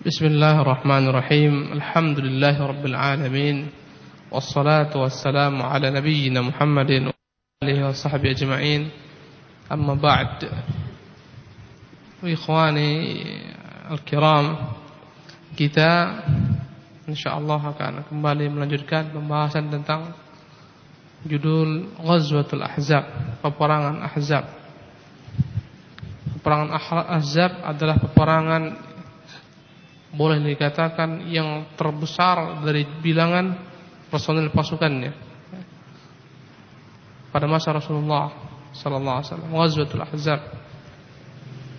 بسم الله الرحمن الرحيم الحمد لله رب العالمين والصلاة والسلام على نبينا محمد وآله وصحبه أجمعين أما بعد إخواني الكرام kita insyaallah akan kembali melanjutkan pembahasan tentang judul Ghazwatul Ahzab, peperangan Ahzab. Peperangan Ahzab adalah peperangan boleh dikatakan yang terbesar dari bilangan personil pasukannya pada masa Rasulullah sallallahu alaihi wasallam. Ghazwatul Ahzab.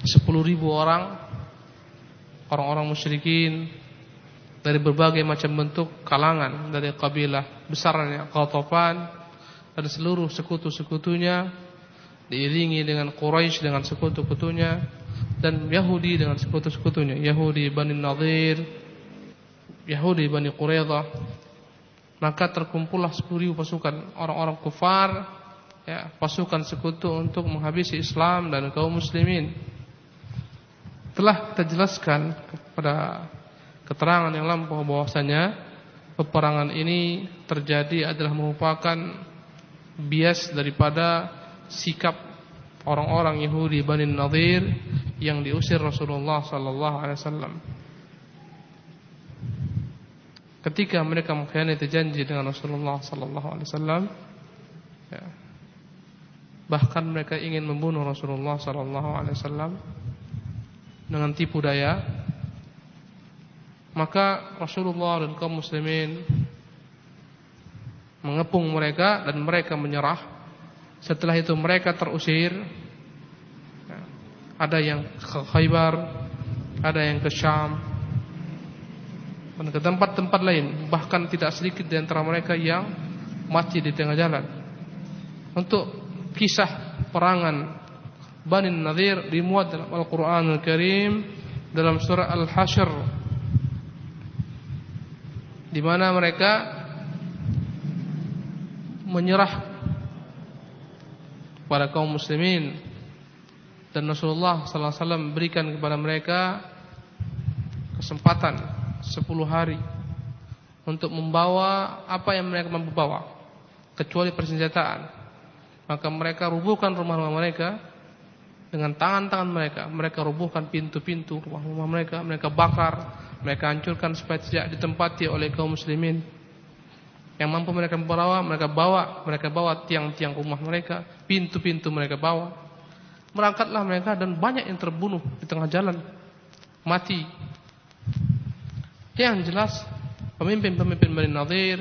10.000 orang orang-orang musyrikin dari berbagai macam bentuk kalangan dari kabilah besarnya Qatafan dan seluruh sekutu-sekutunya diiringi dengan Quraisy dengan sekutu-sekutunya dan Yahudi dengan sekutu-sekutunya. Yahudi Bani Nadir Yahudi Bani Quraidah maka terkumpullah 10.000 pasukan. Orang-orang kufar ya pasukan sekutu untuk menghabisi Islam dan kaum muslimin. Telah kita jelaskan kepada keterangan yang lampau bahwasanya peperangan ini terjadi adalah merupakan bias daripada sikap orang-orang Yahudi Bani Nadir yang diusir Rasulullah sallallahu alaihi wasallam. Ketika mereka mengkhianati janji dengan Rasulullah sallallahu alaihi wasallam, ya, bahkan mereka ingin membunuh Rasulullah sallallahu alaihi wasallam dengan tipu daya, maka Rasulullah dan kaum muslimin mengepung mereka dan mereka menyerah. Setelah itu mereka terusir. Ada yang ke Khaybar, ada yang ke Syam, dan ke tempat-tempat lain. Bahkan tidak sedikit di antara mereka yang mati di tengah jalan. Untuk kisah perangan Bani Nadir dimuat dalam Al-Quran Al-Karim dalam surah Al-Hashr di mana mereka menyerah kepada kaum muslimin. Dan Rasulullah sallallahu alaihi wasallam berikan kepada mereka kesempatan 10 hari untuk membawa apa yang mereka mampu bawa kecuali persenjataan. Maka mereka rubuhkan rumah-rumah mereka dengan tangan-tangan mereka. Mereka rubuhkan pintu-pintu rumah-rumah mereka mereka bakar mereka hancurkan supaya tidak ditempati oleh kaum muslimin yang mampu mereka bawa, mereka bawa, mereka bawa tiang-tiang rumah mereka, pintu-pintu mereka bawa. Berangkatlah mereka dan banyak yang terbunuh di tengah jalan, mati. Yang jelas, pemimpin-pemimpin Bani Nadir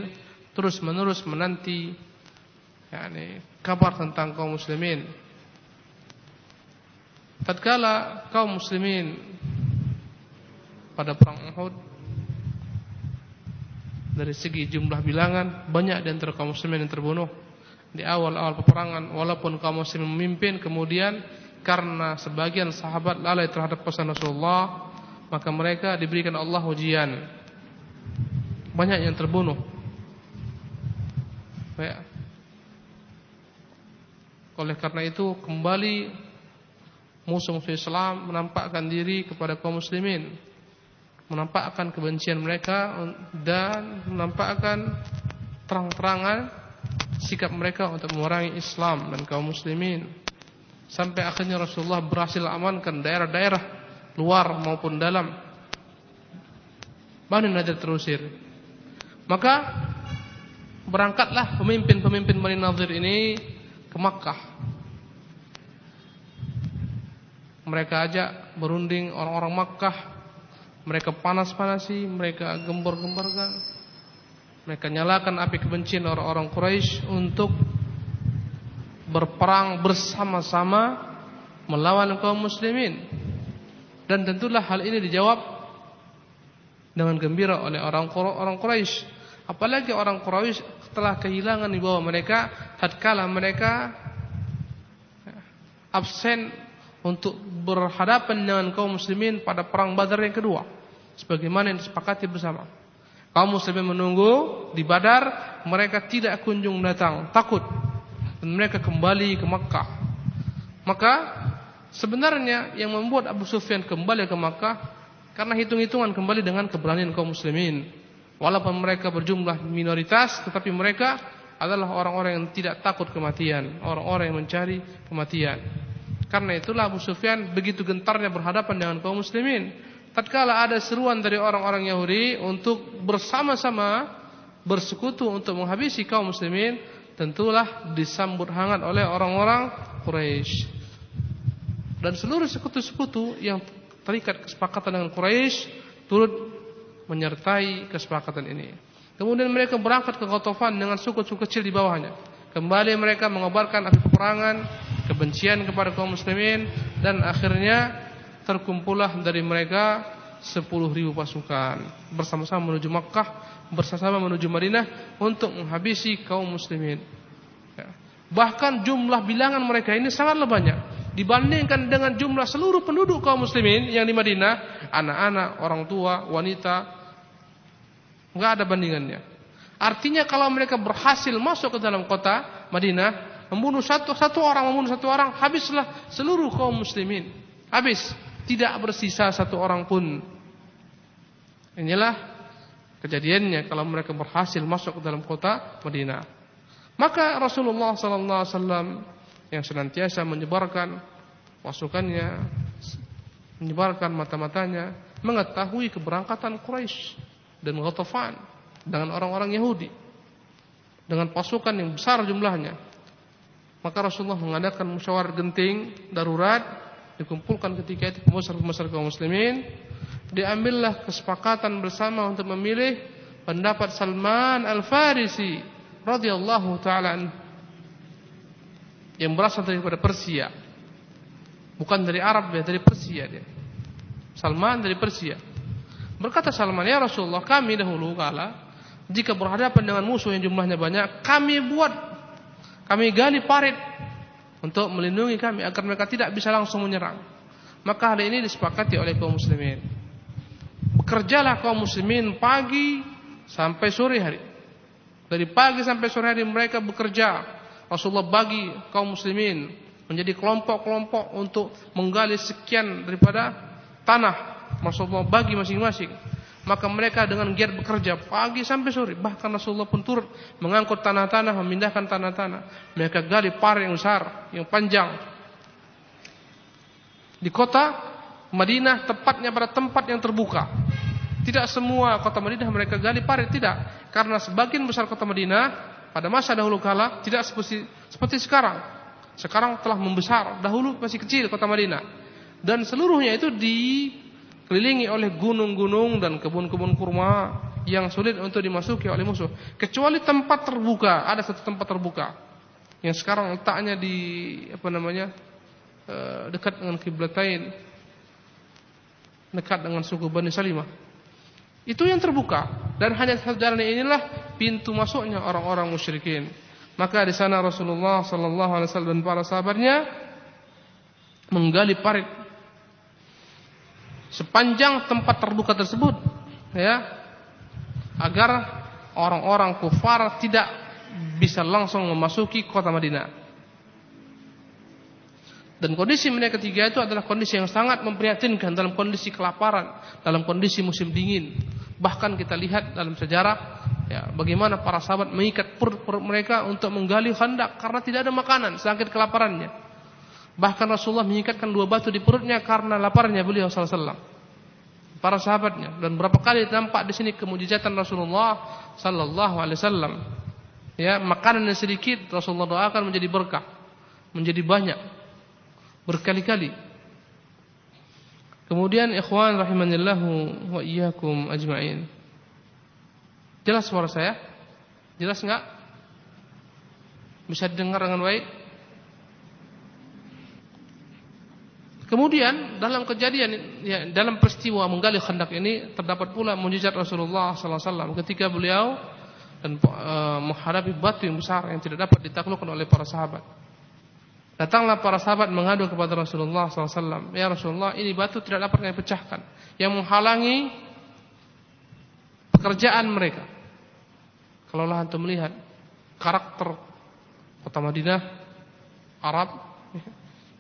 terus menerus menanti yakni kabar tentang kaum muslimin. Tatkala kaum muslimin pada perang Uhud dari segi jumlah bilangan banyak di antara kaum muslimin yang terbunuh. Di awal-awal peperangan walaupun kaum muslimin memimpin kemudian karena sebagian sahabat lalai terhadap pesan Rasulullah maka mereka diberikan Allah ujian. Banyak yang terbunuh. Ya. oleh karena itu kembali musuh-musuh Islam menampakkan diri kepada kaum muslimin menampakkan kebencian mereka dan menampakkan terang-terangan sikap mereka untuk memerangi Islam dan kaum muslimin. Sampai akhirnya Rasulullah berhasil amankan daerah-daerah luar maupun dalam. Bani Nadir terusir. Maka berangkatlah pemimpin-pemimpin Bani Nadir ini ke Makkah. Mereka ajak berunding orang-orang Makkah mereka panas-panasi, mereka gembor-gemborkan. Mereka nyalakan api kebencian orang-orang Quraisy untuk berperang bersama-sama melawan kaum muslimin. Dan tentulah hal ini dijawab dengan gembira oleh orang orang Quraisy. Apalagi orang Quraisy telah kehilangan di bawah mereka tatkala mereka absen untuk berhadapan dengan kaum muslimin pada perang Badar yang kedua sebagaimana yang disepakati bersama. Kaum muslimin menunggu di Badar, mereka tidak kunjung datang, takut dan mereka kembali ke Makkah. Maka sebenarnya yang membuat Abu Sufyan kembali ke Makkah Karena hitung-hitungan kembali dengan keberanian kaum muslimin. Walaupun mereka berjumlah minoritas, tetapi mereka adalah orang-orang yang tidak takut kematian, orang-orang yang mencari kematian. Karena itulah Abu Sufyan begitu gentarnya berhadapan dengan kaum muslimin. Tatkala ada seruan dari orang-orang Yahudi untuk bersama-sama bersekutu untuk menghabisi kaum muslimin, tentulah disambut hangat oleh orang-orang Quraisy. Dan seluruh sekutu-sekutu yang terikat kesepakatan dengan Quraisy turut menyertai kesepakatan ini. Kemudian mereka berangkat ke Ghatafan dengan suku-suku kecil di bawahnya. Kembali mereka mengobarkan api peperangan kebencian kepada kaum muslimin dan akhirnya terkumpullah dari mereka 10 ribu pasukan bersama-sama menuju Makkah bersama-sama menuju Madinah untuk menghabisi kaum muslimin. Ya. bahkan jumlah bilangan mereka ini sangatlah banyak. Dibandingkan dengan jumlah seluruh penduduk kaum muslimin yang di Madinah anak-anak, orang tua, wanita enggak ada bandingannya. Artinya kalau mereka berhasil masuk ke dalam kota Madinah membunuh satu satu orang membunuh satu orang habislah seluruh kaum muslimin. Habis. Tidak bersisa satu orang pun. Inilah kejadiannya kalau mereka berhasil masuk ke dalam kota Madinah. Maka Rasulullah sallallahu alaihi wasallam yang senantiasa menyebarkan pasukannya menyebarkan mata-matanya mengetahui keberangkatan Quraisy dan Ghatafan dengan orang-orang Yahudi dengan pasukan yang besar jumlahnya maka Rasulullah mengadakan musyawarah genting darurat dikumpulkan ketika itu pembesar-pembesar kaum muslimin diambillah kesepakatan bersama untuk memilih pendapat Salman Al-Farisi radhiyallahu taala yang berasal daripada Persia. Bukan dari Arab ya, dari Persia dia. Salman dari Persia. Berkata Salman, "Ya Rasulullah, kami dahulu kala jika berhadapan dengan musuh yang jumlahnya banyak, kami buat kami gali parit untuk melindungi kami agar mereka tidak bisa langsung menyerang. Maka hal ini disepakati oleh kaum muslimin. Bekerjalah kaum muslimin pagi sampai sore hari. Dari pagi sampai sore hari mereka bekerja. Rasulullah bagi kaum muslimin menjadi kelompok-kelompok untuk menggali sekian daripada tanah. Rasulullah bagi masing-masing maka mereka dengan giat bekerja pagi sampai sore. Bahkan Rasulullah pun turut mengangkut tanah-tanah, memindahkan tanah-tanah. Mereka gali parit yang besar, yang panjang. Di kota Madinah tepatnya pada tempat yang terbuka. Tidak semua kota Madinah mereka gali parit, tidak. Karena sebagian besar kota Madinah pada masa dahulu kala tidak seperti seperti sekarang. Sekarang telah membesar, dahulu masih kecil kota Madinah. Dan seluruhnya itu di dikelilingi oleh gunung-gunung dan kebun-kebun kurma yang sulit untuk dimasuki oleh musuh. Kecuali tempat terbuka, ada satu tempat terbuka yang sekarang letaknya di apa namanya eh, dekat dengan kiblatain, dekat dengan suku Bani Salimah. Itu yang terbuka dan hanya satu jalan inilah pintu masuknya orang-orang musyrikin. Maka di sana Rasulullah sallallahu alaihi wasallam dan para sahabatnya menggali parit sepanjang tempat terbuka tersebut ya agar orang-orang kufar tidak bisa langsung memasuki kota Madinah. Dan kondisi mereka ketiga itu adalah kondisi yang sangat memprihatinkan dalam kondisi kelaparan, dalam kondisi musim dingin. Bahkan kita lihat dalam sejarah ya, bagaimana para sahabat mengikat perut-perut mereka untuk menggali khandak karena tidak ada makanan, sakit kelaparannya. Bahkan Rasulullah mengikatkan dua batu di perutnya karena laparnya beliau sallallahu. Para sahabatnya dan berapa kali nampak di sini kemujizatan Rasulullah sallallahu alaihi wasallam. Ya, makanan yang sedikit Rasulullah doakan menjadi berkah, menjadi banyak berkali-kali. Kemudian ikhwan rahimanillahu wa iyyakum ajmain. Jelas suara saya? Jelas enggak? Bisa didengar dengan baik? Kemudian dalam kejadian ya, dalam peristiwa menggali khandak ini terdapat pula mujizat Rasulullah sallallahu alaihi wasallam ketika beliau dan e, menghadapi batu yang besar yang tidak dapat ditaklukkan oleh para sahabat. Datanglah para sahabat mengadu kepada Rasulullah SAW. Ya Rasulullah, ini batu tidak dapat kami pecahkan. Yang menghalangi pekerjaan mereka. Kalau lah antum melihat karakter kota Madinah, Arab,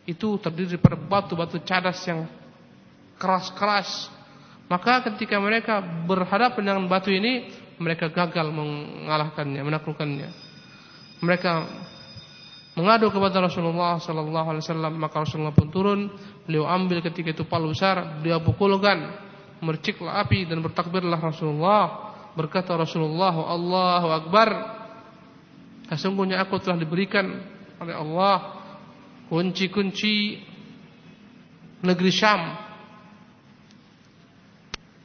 itu terdiri pada batu-batu cadas yang keras-keras, Maka ketika mereka berhadapan dengan batu ini, mereka gagal mengalahkannya, menaklukkannya. Mereka mengadu kepada Rasulullah sallallahu alaihi wasallam, maka Rasulullah pun turun, beliau ambil ketika itu palu besar, dia pukulkan, merciklah api dan bertakbirlah Rasulullah. Berkata Rasulullah, "Allahu akbar." Sesungguhnya aku telah diberikan oleh Allah kunci-kunci negeri Syam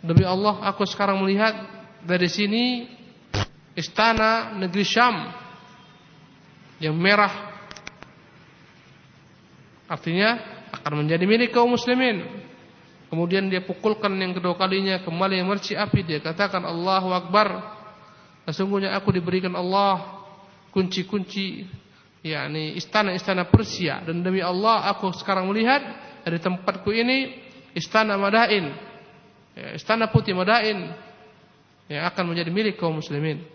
Demi Allah aku sekarang melihat dari sini istana negeri Syam yang merah artinya akan menjadi milik kaum muslimin. Kemudian dia pukulkan yang kedua kalinya kembali merci api dia katakan Allahu Akbar. Sesungguhnya aku diberikan Allah kunci-kunci yakni istana-istana Persia dan demi Allah aku sekarang melihat dari tempatku ini istana Madain ya, istana putih Madain yang akan menjadi milik kaum muslimin.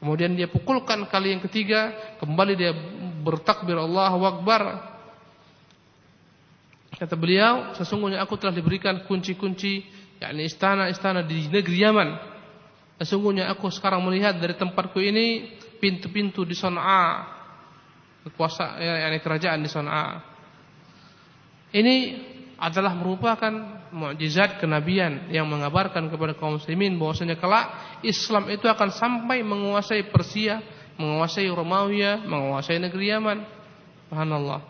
Kemudian dia pukulkan kali yang ketiga, kembali dia bertakbir Allahu Akbar. Kata beliau, sesungguhnya aku telah diberikan kunci-kunci yakni istana-istana di negeri Yaman. Sesungguhnya aku sekarang melihat dari tempatku ini pintu-pintu di Son'a, kekuasaan yakni kerajaan di Son'a. Ini adalah merupakan mukjizat kenabian yang mengabarkan kepada kaum muslimin bahwasanya kelak Islam itu akan sampai menguasai Persia, menguasai Romawi, menguasai negeri Yaman. Subhanallah.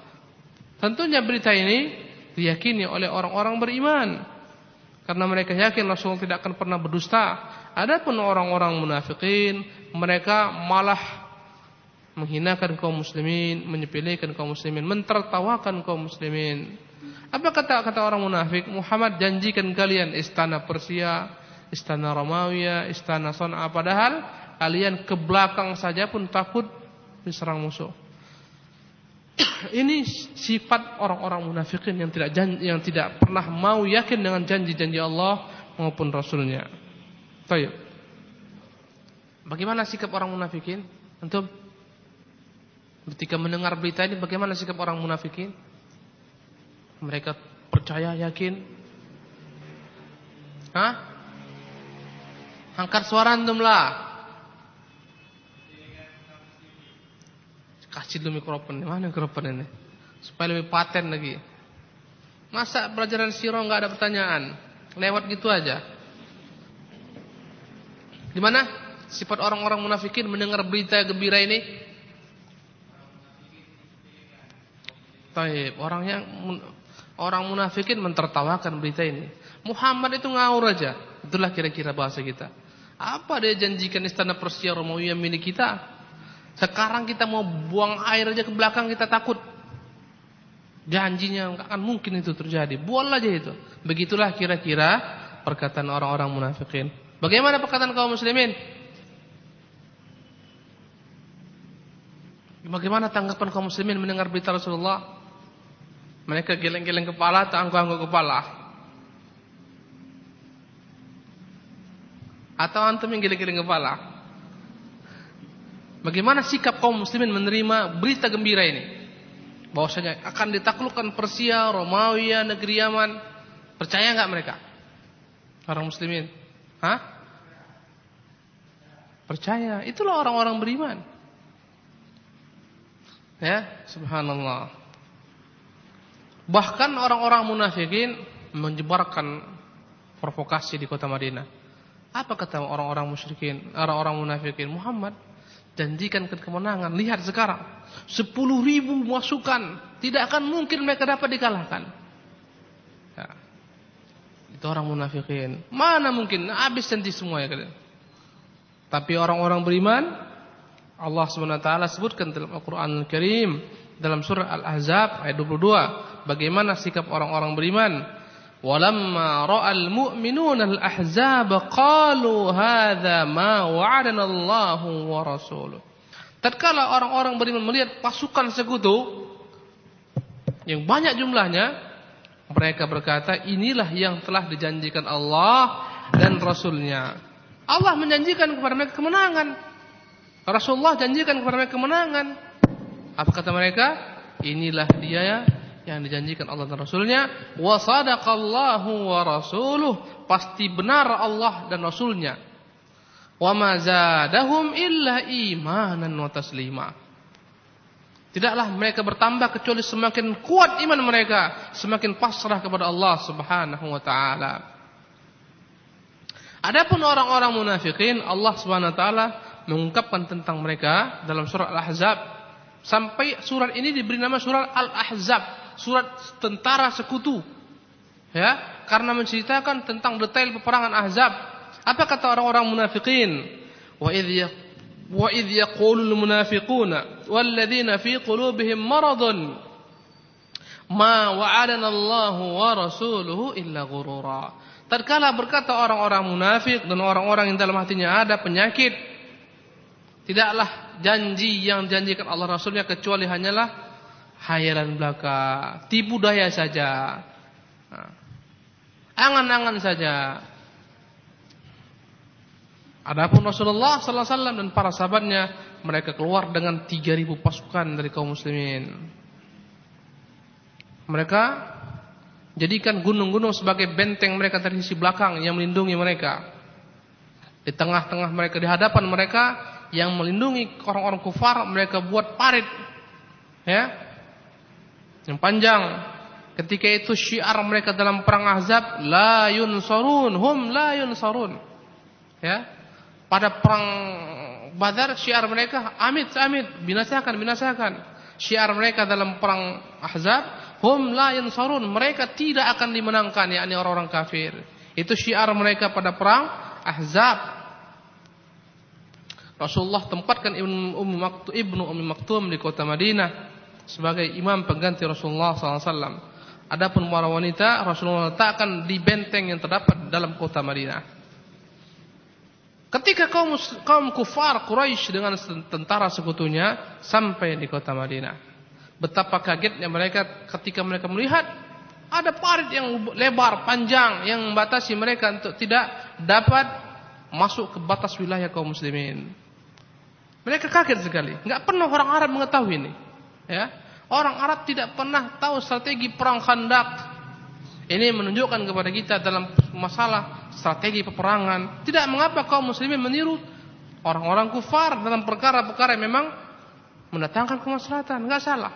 Tentunya berita ini diyakini oleh orang-orang beriman karena mereka yakin Rasul tidak akan pernah berdusta. Adapun orang-orang munafikin, mereka malah menghinakan kaum muslimin, menyepelekan kaum muslimin, mentertawakan kaum muslimin. Apa kata kata orang munafik? Muhammad janjikan kalian istana Persia, istana Romawi, istana Son'a padahal kalian ke belakang saja pun takut diserang musuh. Ini sifat orang-orang munafikin yang tidak janji, yang tidak pernah mau yakin dengan janji-janji Allah maupun Rasulnya. Tayyib. Bagaimana sikap orang munafikin? Antum? Ketika mendengar berita ini bagaimana sikap orang munafikin? Mereka percaya, yakin. Hah? Angkat suara antum lah. Kasih dulu mikrofon. Mana mikrofon ini? Supaya lebih paten lagi. Masa pelajaran siro nggak ada pertanyaan? Lewat gitu aja. Di mana sifat orang-orang munafikin mendengar berita gembira ini? Taib, orangnya Orang munafikin mentertawakan berita ini. Muhammad itu ngawur aja. Itulah kira-kira bahasa kita. Apa dia janjikan istana Persia Romawi yang milik kita? Sekarang kita mau buang air aja ke belakang kita takut. Janjinya nggak akan mungkin itu terjadi. Buang aja itu. Begitulah kira-kira perkataan orang-orang munafikin. Bagaimana perkataan kaum muslimin? Bagaimana tanggapan kaum muslimin mendengar berita Rasulullah? Mereka geleng-geleng kepala atau angguk-angguk kepala? Atau antum yang geleng-geleng kepala? Bagaimana sikap kaum muslimin menerima berita gembira ini? Bahwasanya akan ditaklukkan Persia, Romawi, negeri Yaman. Percaya enggak mereka? Orang muslimin. Hah? Percaya. Itulah orang-orang beriman. Ya, subhanallah. Bahkan orang-orang munafikin menyebarkan provokasi di kota Madinah. Apa kata orang-orang musyrikin, orang-orang munafikin? Muhammad janjikan kemenangan. Lihat sekarang, 10 ribu masukan, tidak akan mungkin mereka dapat dikalahkan. Ya. Itu orang munafikin. Mana mungkin? Habis nanti semua ya. Tapi orang-orang beriman, Allah SWT sebutkan dalam Al-Quran Al-Karim, dalam surah Al-Ahzab ayat 22 bagaimana sikap orang-orang beriman? Walamma ra'al mu'minuna al-ahzab qalu hadza ma wa'adana Allahu wa rasuluh. Tatkala orang-orang beriman melihat pasukan sekutu yang banyak jumlahnya mereka berkata inilah yang telah dijanjikan Allah dan Rasulnya. Allah menjanjikan kepada mereka kemenangan. Rasulullah janjikan kepada mereka kemenangan. Apa kata mereka? Inilah dia yang dijanjikan Allah dan Rasulnya. Wa wa rasuluh. Pasti benar Allah dan Rasulnya. Wa ma zadahum illa imanan wa taslima. Tidaklah mereka bertambah kecuali semakin kuat iman mereka, semakin pasrah kepada Allah Subhanahu wa taala. Adapun orang-orang munafikin, Allah Subhanahu wa taala mengungkapkan tentang mereka dalam surah Al-Ahzab sampai surat ini diberi nama surat Al-Ahzab, surat tentara sekutu. Ya, karena menceritakan tentang detail peperangan Ahzab. Apa kata orang-orang munafikin? Wa idh yaqulul munafiquna walladzina fi qulubihim maradun ma wa'adana Allahu wa rasuluhu illa ghurura. Tatkala berkata orang-orang munafik dan orang-orang yang dalam hatinya ada penyakit, tidaklah janji yang janjikan Allah Rasulnya kecuali hanyalah hayalan belaka, tipu daya saja. Angan-angan saja. Adapun Rasulullah sallallahu alaihi wasallam dan para sahabatnya mereka keluar dengan 3000 pasukan dari kaum muslimin. Mereka jadikan gunung-gunung sebagai benteng mereka dari sisi belakang yang melindungi mereka. Di tengah-tengah mereka di hadapan mereka yang melindungi orang-orang kufar mereka buat parit ya yang panjang ketika itu syiar mereka dalam perang Ahzab la yunsarun hum la yunsarun ya pada perang Badar syiar mereka amit amit binasakan binasakan. Syiar mereka dalam perang Ahzab hum la yansarun mereka tidak akan dimenangkan yakni orang-orang kafir. Itu syiar mereka pada perang Ahzab. Rasulullah tempatkan Ibnu Ummi Maktum, Ibnu Ummi Maktum di kota Madinah sebagai imam pengganti Rasulullah SAW. Adapun para wanita Rasulullah letakkan di benteng yang terdapat dalam kota Madinah. Ketika kaum kaum kufar Quraisy dengan tentara sekutunya sampai di kota Madinah. Betapa kagetnya mereka ketika mereka melihat ada parit yang lebar panjang yang membatasi mereka untuk tidak dapat masuk ke batas wilayah kaum muslimin. Mereka kaget sekali, nggak pernah orang Arab mengetahui ini. Ya, orang Arab tidak pernah tahu strategi perang Khandak, ini menunjukkan kepada kita dalam masalah strategi peperangan. Tidak mengapa kaum muslimin meniru orang-orang kufar dalam perkara-perkara yang memang mendatangkan kemaslahatan. Enggak salah.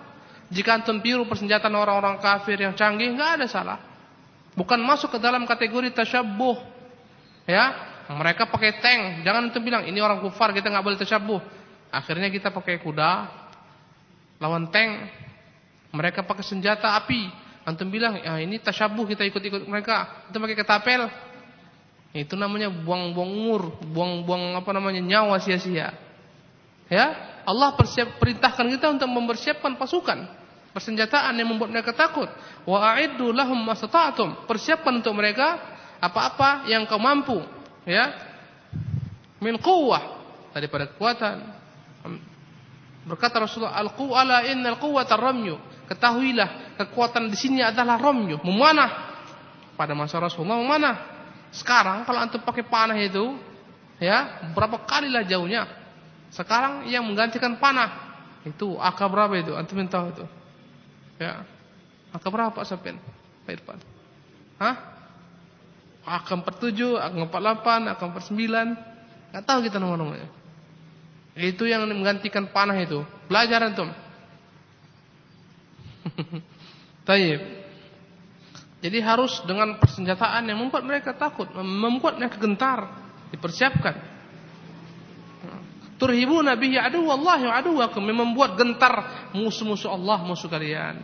Jika antum tiru persenjataan orang-orang kafir yang canggih, enggak ada salah. Bukan masuk ke dalam kategori tasyabbuh. Ya, mereka pakai tank. Jangan antum bilang ini orang kufar kita enggak boleh tasyabbuh. Akhirnya kita pakai kuda lawan tank. Mereka pakai senjata api. Antum bilang, ya ini tasyabuh kita ikut-ikut mereka. Itu pakai ketapel. Itu namanya buang-buang umur, buang-buang apa namanya nyawa sia-sia. Ya, Allah persiap, perintahkan kita untuk mempersiapkan pasukan, persenjataan yang membuat mereka takut. Wa a'iddu lahum mastata'tum. Persiapkan untuk mereka apa-apa yang kau mampu, ya. Min quwwah daripada kekuatan. Berkata Rasulullah, "Al-quwwala innal quwwata ramyu." Ketahuilah kekuatan di sini adalah romyo, memanah. Pada masa Rasulullah memanah. Sekarang kalau antum pakai panah itu, ya berapa kalilah jauhnya. Sekarang yang menggantikan panah itu akar berapa itu? Antum tahu itu? Ya, akar berapa Sopin? Pak Irfan? Hah? AK-47, AK-48, AK-49 Gak tahu kita nomor-nomornya Itu yang menggantikan panah itu Belajar antum Taib. Jadi harus dengan persenjataan yang membuat mereka takut, membuat mereka gentar, dipersiapkan. Turhibu nabihi adu Allah wa aduwakum membuat gentar musuh-musuh Allah musuh kalian.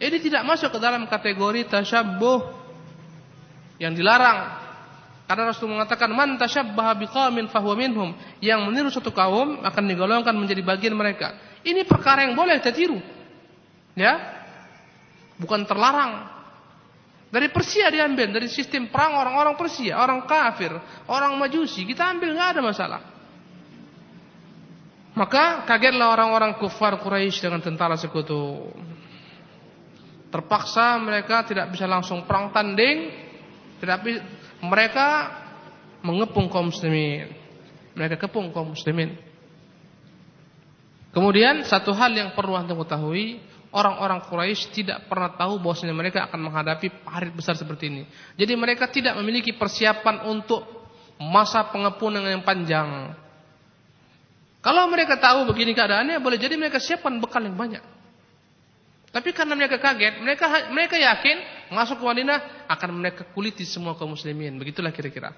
Ini tidak masuk ke dalam kategori tasyabbuh yang dilarang. Karena Rasul mengatakan man tasyabbaha biqaumin fahuwa minhum. Yang meniru satu kaum akan digolongkan menjadi bagian mereka. Ini perkara yang boleh kita tiru. Ya. Bukan terlarang. Dari Persia diambil, dari sistem perang orang-orang Persia, orang kafir, orang Majusi, kita ambil nggak ada masalah. Maka kagetlah orang-orang kufar Quraisy dengan tentara sekutu. Terpaksa mereka tidak bisa langsung perang tanding, tetapi mereka mengepung kaum muslimin. Mereka kepung kaum muslimin. Kemudian satu hal yang perlu anda ketahui, orang-orang Quraisy tidak pernah tahu bahwasanya mereka akan menghadapi parit besar seperti ini. Jadi mereka tidak memiliki persiapan untuk masa pengepungan yang panjang. Kalau mereka tahu begini keadaannya, boleh jadi mereka siapkan bekal yang banyak. Tapi karena mereka kaget, mereka mereka yakin masuk ke Madinah akan mereka kuliti semua kaum muslimin. Begitulah kira-kira.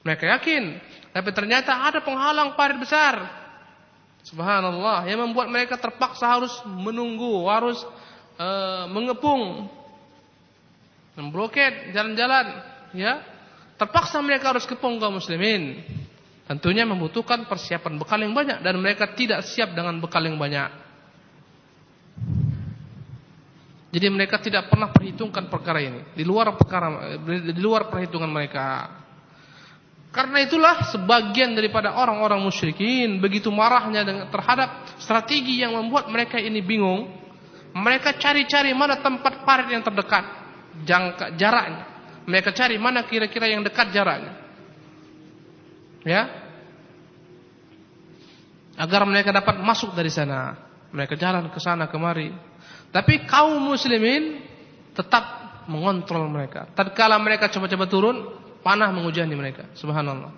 Mereka yakin, tapi ternyata ada penghalang parit besar. Subhanallah, yang membuat mereka terpaksa harus menunggu, harus uh, mengepung, memblokir jalan-jalan, ya. Terpaksa mereka harus kepung kaum muslimin. Tentunya membutuhkan persiapan bekal yang banyak dan mereka tidak siap dengan bekal yang banyak. Jadi mereka tidak pernah perhitungkan perkara ini di luar perkara di luar perhitungan mereka. Karena itulah sebagian daripada orang-orang musyrikin begitu marahnya terhadap strategi yang membuat mereka ini bingung. Mereka cari-cari mana tempat parit yang terdekat, jangka jaraknya. Mereka cari mana kira-kira yang dekat jaraknya. Ya. Agar mereka dapat masuk dari sana. Mereka jalan ke sana kemari tapi kaum muslimin tetap mengontrol mereka. Tatkala mereka coba-coba turun, panah menghujani mereka. Subhanallah.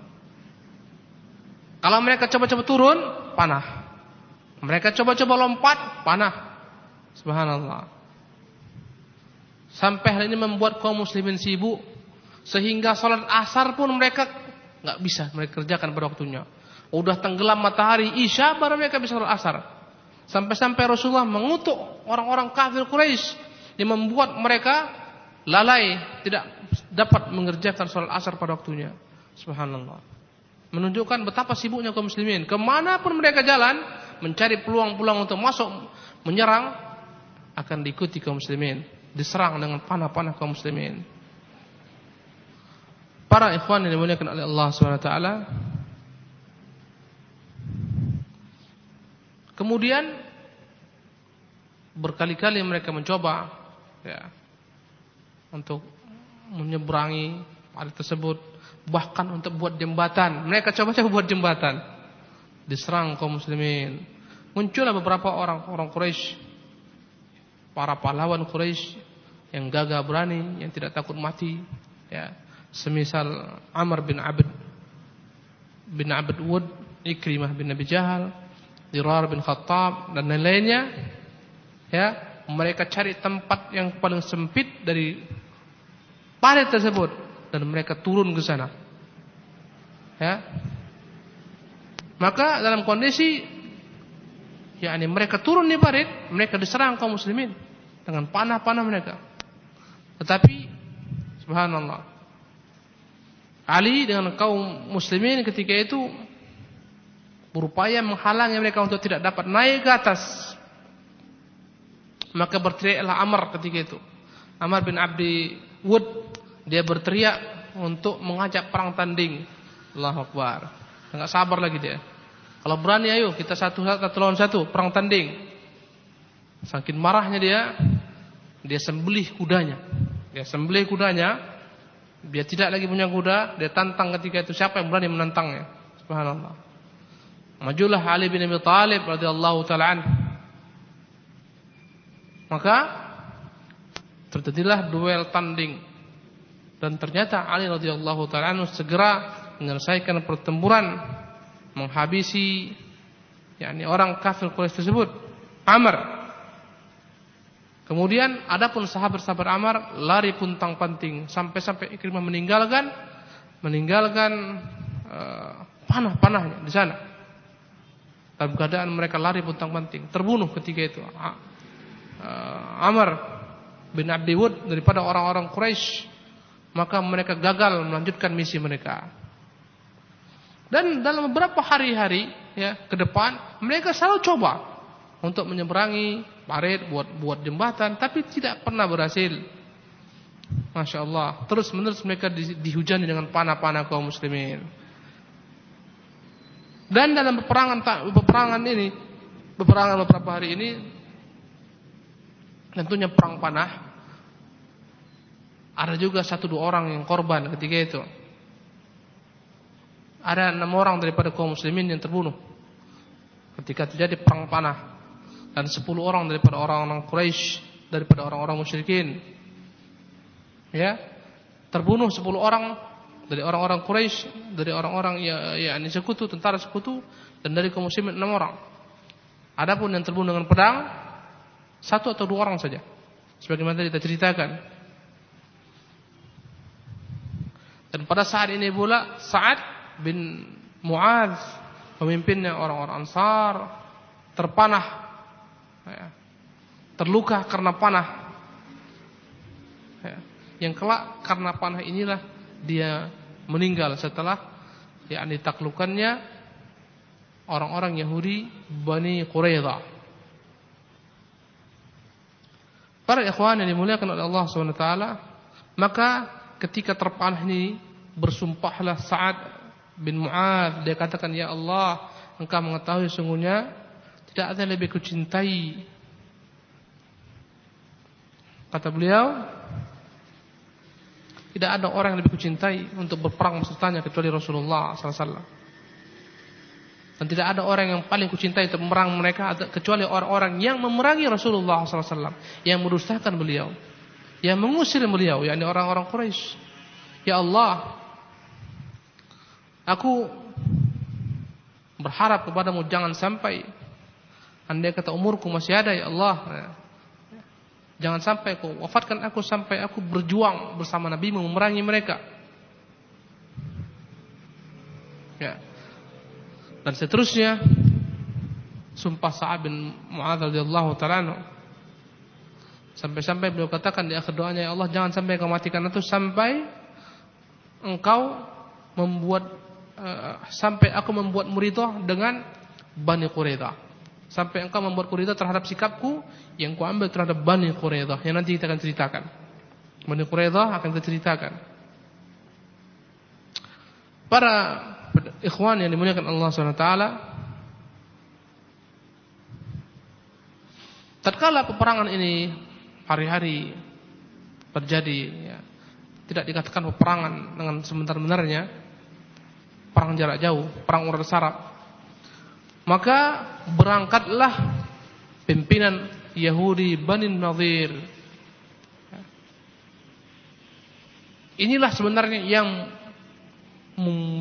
Kalau mereka coba-coba turun, panah. Mereka coba-coba lompat, panah. Subhanallah. Sampai hal ini membuat kaum muslimin sibuk sehingga salat asar pun mereka nggak bisa mereka kerjakan pada waktunya. Udah tenggelam matahari Isya baru mereka bisa salat asar. Sampai-sampai Rasulullah mengutuk orang-orang kafir Quraisy yang membuat mereka lalai, tidak dapat mengerjakan sholat asar pada waktunya. Subhanallah. Menunjukkan betapa sibuknya kaum muslimin. Ke mana pun mereka jalan, mencari peluang-peluang untuk masuk, menyerang, akan diikuti kaum muslimin. Diserang dengan panah-panah kaum muslimin. Para ikhwan yang dimuliakan oleh Allah SWT Kemudian berkali-kali mereka mencoba ya untuk menyeberangi parit tersebut bahkan untuk buat jembatan. Mereka coba-coba buat jembatan. Diserang kaum muslimin. Muncullah beberapa orang orang Quraisy para pahlawan Quraisy yang gagah berani, yang tidak takut mati, ya. Semisal Amr bin Abd bin Abd Wud, Ikrimah bin Abi Jahal, Dirar bin Khattab dan lain-lainnya ya mereka cari tempat yang paling sempit dari parit tersebut dan mereka turun ke sana. Ya. Maka dalam kondisi yakni mereka turun di parit mereka diserang kaum muslimin dengan panah-panah mereka. Tetapi subhanallah Ali dengan kaum muslimin ketika itu berupaya menghalangi mereka untuk tidak dapat naik ke atas. Maka berteriaklah Amr ketika itu. Amr bin Abdi Wud dia berteriak untuk mengajak perang tanding. Allahu Akbar. Enggak sabar lagi dia. Kalau berani ayo kita satu satu lawan satu perang tanding. Saking marahnya dia, dia sembelih kudanya. Dia sembelih kudanya. Dia tidak lagi punya kuda, dia tantang ketika itu siapa yang berani menantangnya. Subhanallah. Majulah Ali bin Abi Thalib radhiyallahu taala Maka terjadilah duel tanding. Dan ternyata Ali radhiyallahu taala segera menyelesaikan pertempuran menghabisi yakni orang kafir Quraisy tersebut Amr. Kemudian adapun sahabat-sahabat Amr lari puntang panting sampai-sampai Ikrimah meninggalkan meninggalkan uh, panah-panahnya di sana. Dalam keadaan mereka lari puntang-panting, terbunuh ketika itu. Uh, Amr bin Abdi Wud daripada orang-orang Quraisy, maka mereka gagal melanjutkan misi mereka. Dan dalam beberapa hari-hari ya ke depan mereka selalu coba untuk menyeberangi parit buat buat jembatan tapi tidak pernah berhasil. Masya Allah Terus menerus mereka dihujani dengan panah-panah kaum muslimin dan dalam peperangan peperangan ini, peperangan beberapa hari ini tentunya perang panah. Ada juga satu dua orang yang korban ketika itu. Ada enam orang daripada kaum muslimin yang terbunuh ketika terjadi perang panah. dan 10 orang daripada orang-orang Quraisy daripada orang-orang musyrikin. Ya. Terbunuh 10 orang dari orang-orang Quraisy, dari orang-orang ya yakni sekutu, tentara sekutu dan dari kaum muslimin 6 orang. Adapun yang terbunuh dengan pedang satu atau dua orang saja. Sebagaimana tadi kita ceritakan. Dan pada saat ini pula Sa'ad bin Mu'adz pemimpinnya orang-orang Ansar terpanah ya, terluka karena panah. Ya, yang kelak karena panah inilah dia meninggal setelah yakni taklukannya orang-orang Yahudi Bani Quraidah. Para ikhwan yang dimuliakan oleh Allah SWT Maka ketika terpanah ini Bersumpahlah Sa'ad bin Mu'ad Dia katakan Ya Allah Engkau mengetahui sungguhnya Tidak ada yang lebih kucintai Kata beliau Tidak ada orang yang lebih kucintai Untuk berperang maksudnya Kecuali Rasulullah SAW dan tidak ada orang yang paling kucintai untuk memerang mereka kecuali orang-orang yang memerangi Rasulullah SAW, yang merusakan beliau, yang mengusir beliau, yakni orang-orang Quraisy. Ya Allah, aku berharap kepadamu jangan sampai andai kata umurku masih ada ya Allah. Jangan sampai kau wafatkan aku sampai aku berjuang bersama Nabi memerangi mereka. Ya. Dan seterusnya sumpah Sa'ad bin Mu'adz radhiyallahu taala sampai-sampai beliau katakan di akhir doanya ya Allah jangan sampai kau matikan itu sampai engkau membuat uh, sampai aku membuat muridah dengan Bani Quraidah sampai engkau membuat muridah terhadap sikapku yang ku ambil terhadap Bani Quraidah yang nanti kita akan ceritakan. Bani Quraidah akan kita ceritakan. Para ikhwan yang dimuliakan Allah SWT tatkala peperangan ini hari-hari terjadi ya, tidak dikatakan peperangan dengan sebentar-benarnya perang jarak jauh perang urat sarap maka berangkatlah pimpinan Yahudi Bani Nadir inilah sebenarnya yang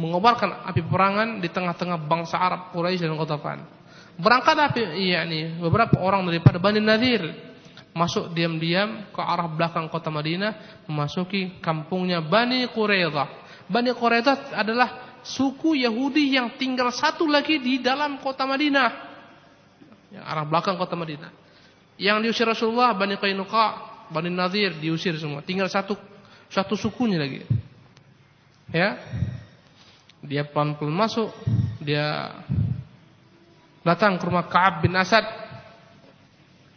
mengobarkan api perangan di tengah-tengah bangsa Arab Quraisy dan Qatafan. Berangkat api yakni beberapa orang daripada Bani Nadir masuk diam-diam ke arah belakang kota Madinah memasuki kampungnya Bani Quraidah. Bani Quraidah adalah suku Yahudi yang tinggal satu lagi di dalam kota Madinah. Yang arah belakang kota Madinah. Yang diusir Rasulullah Bani Qainuqa, Bani Nadir diusir semua. Tinggal satu satu sukunya lagi. Ya. Dia pelan-pelan masuk, dia datang ke rumah Ka'ab bin Asad.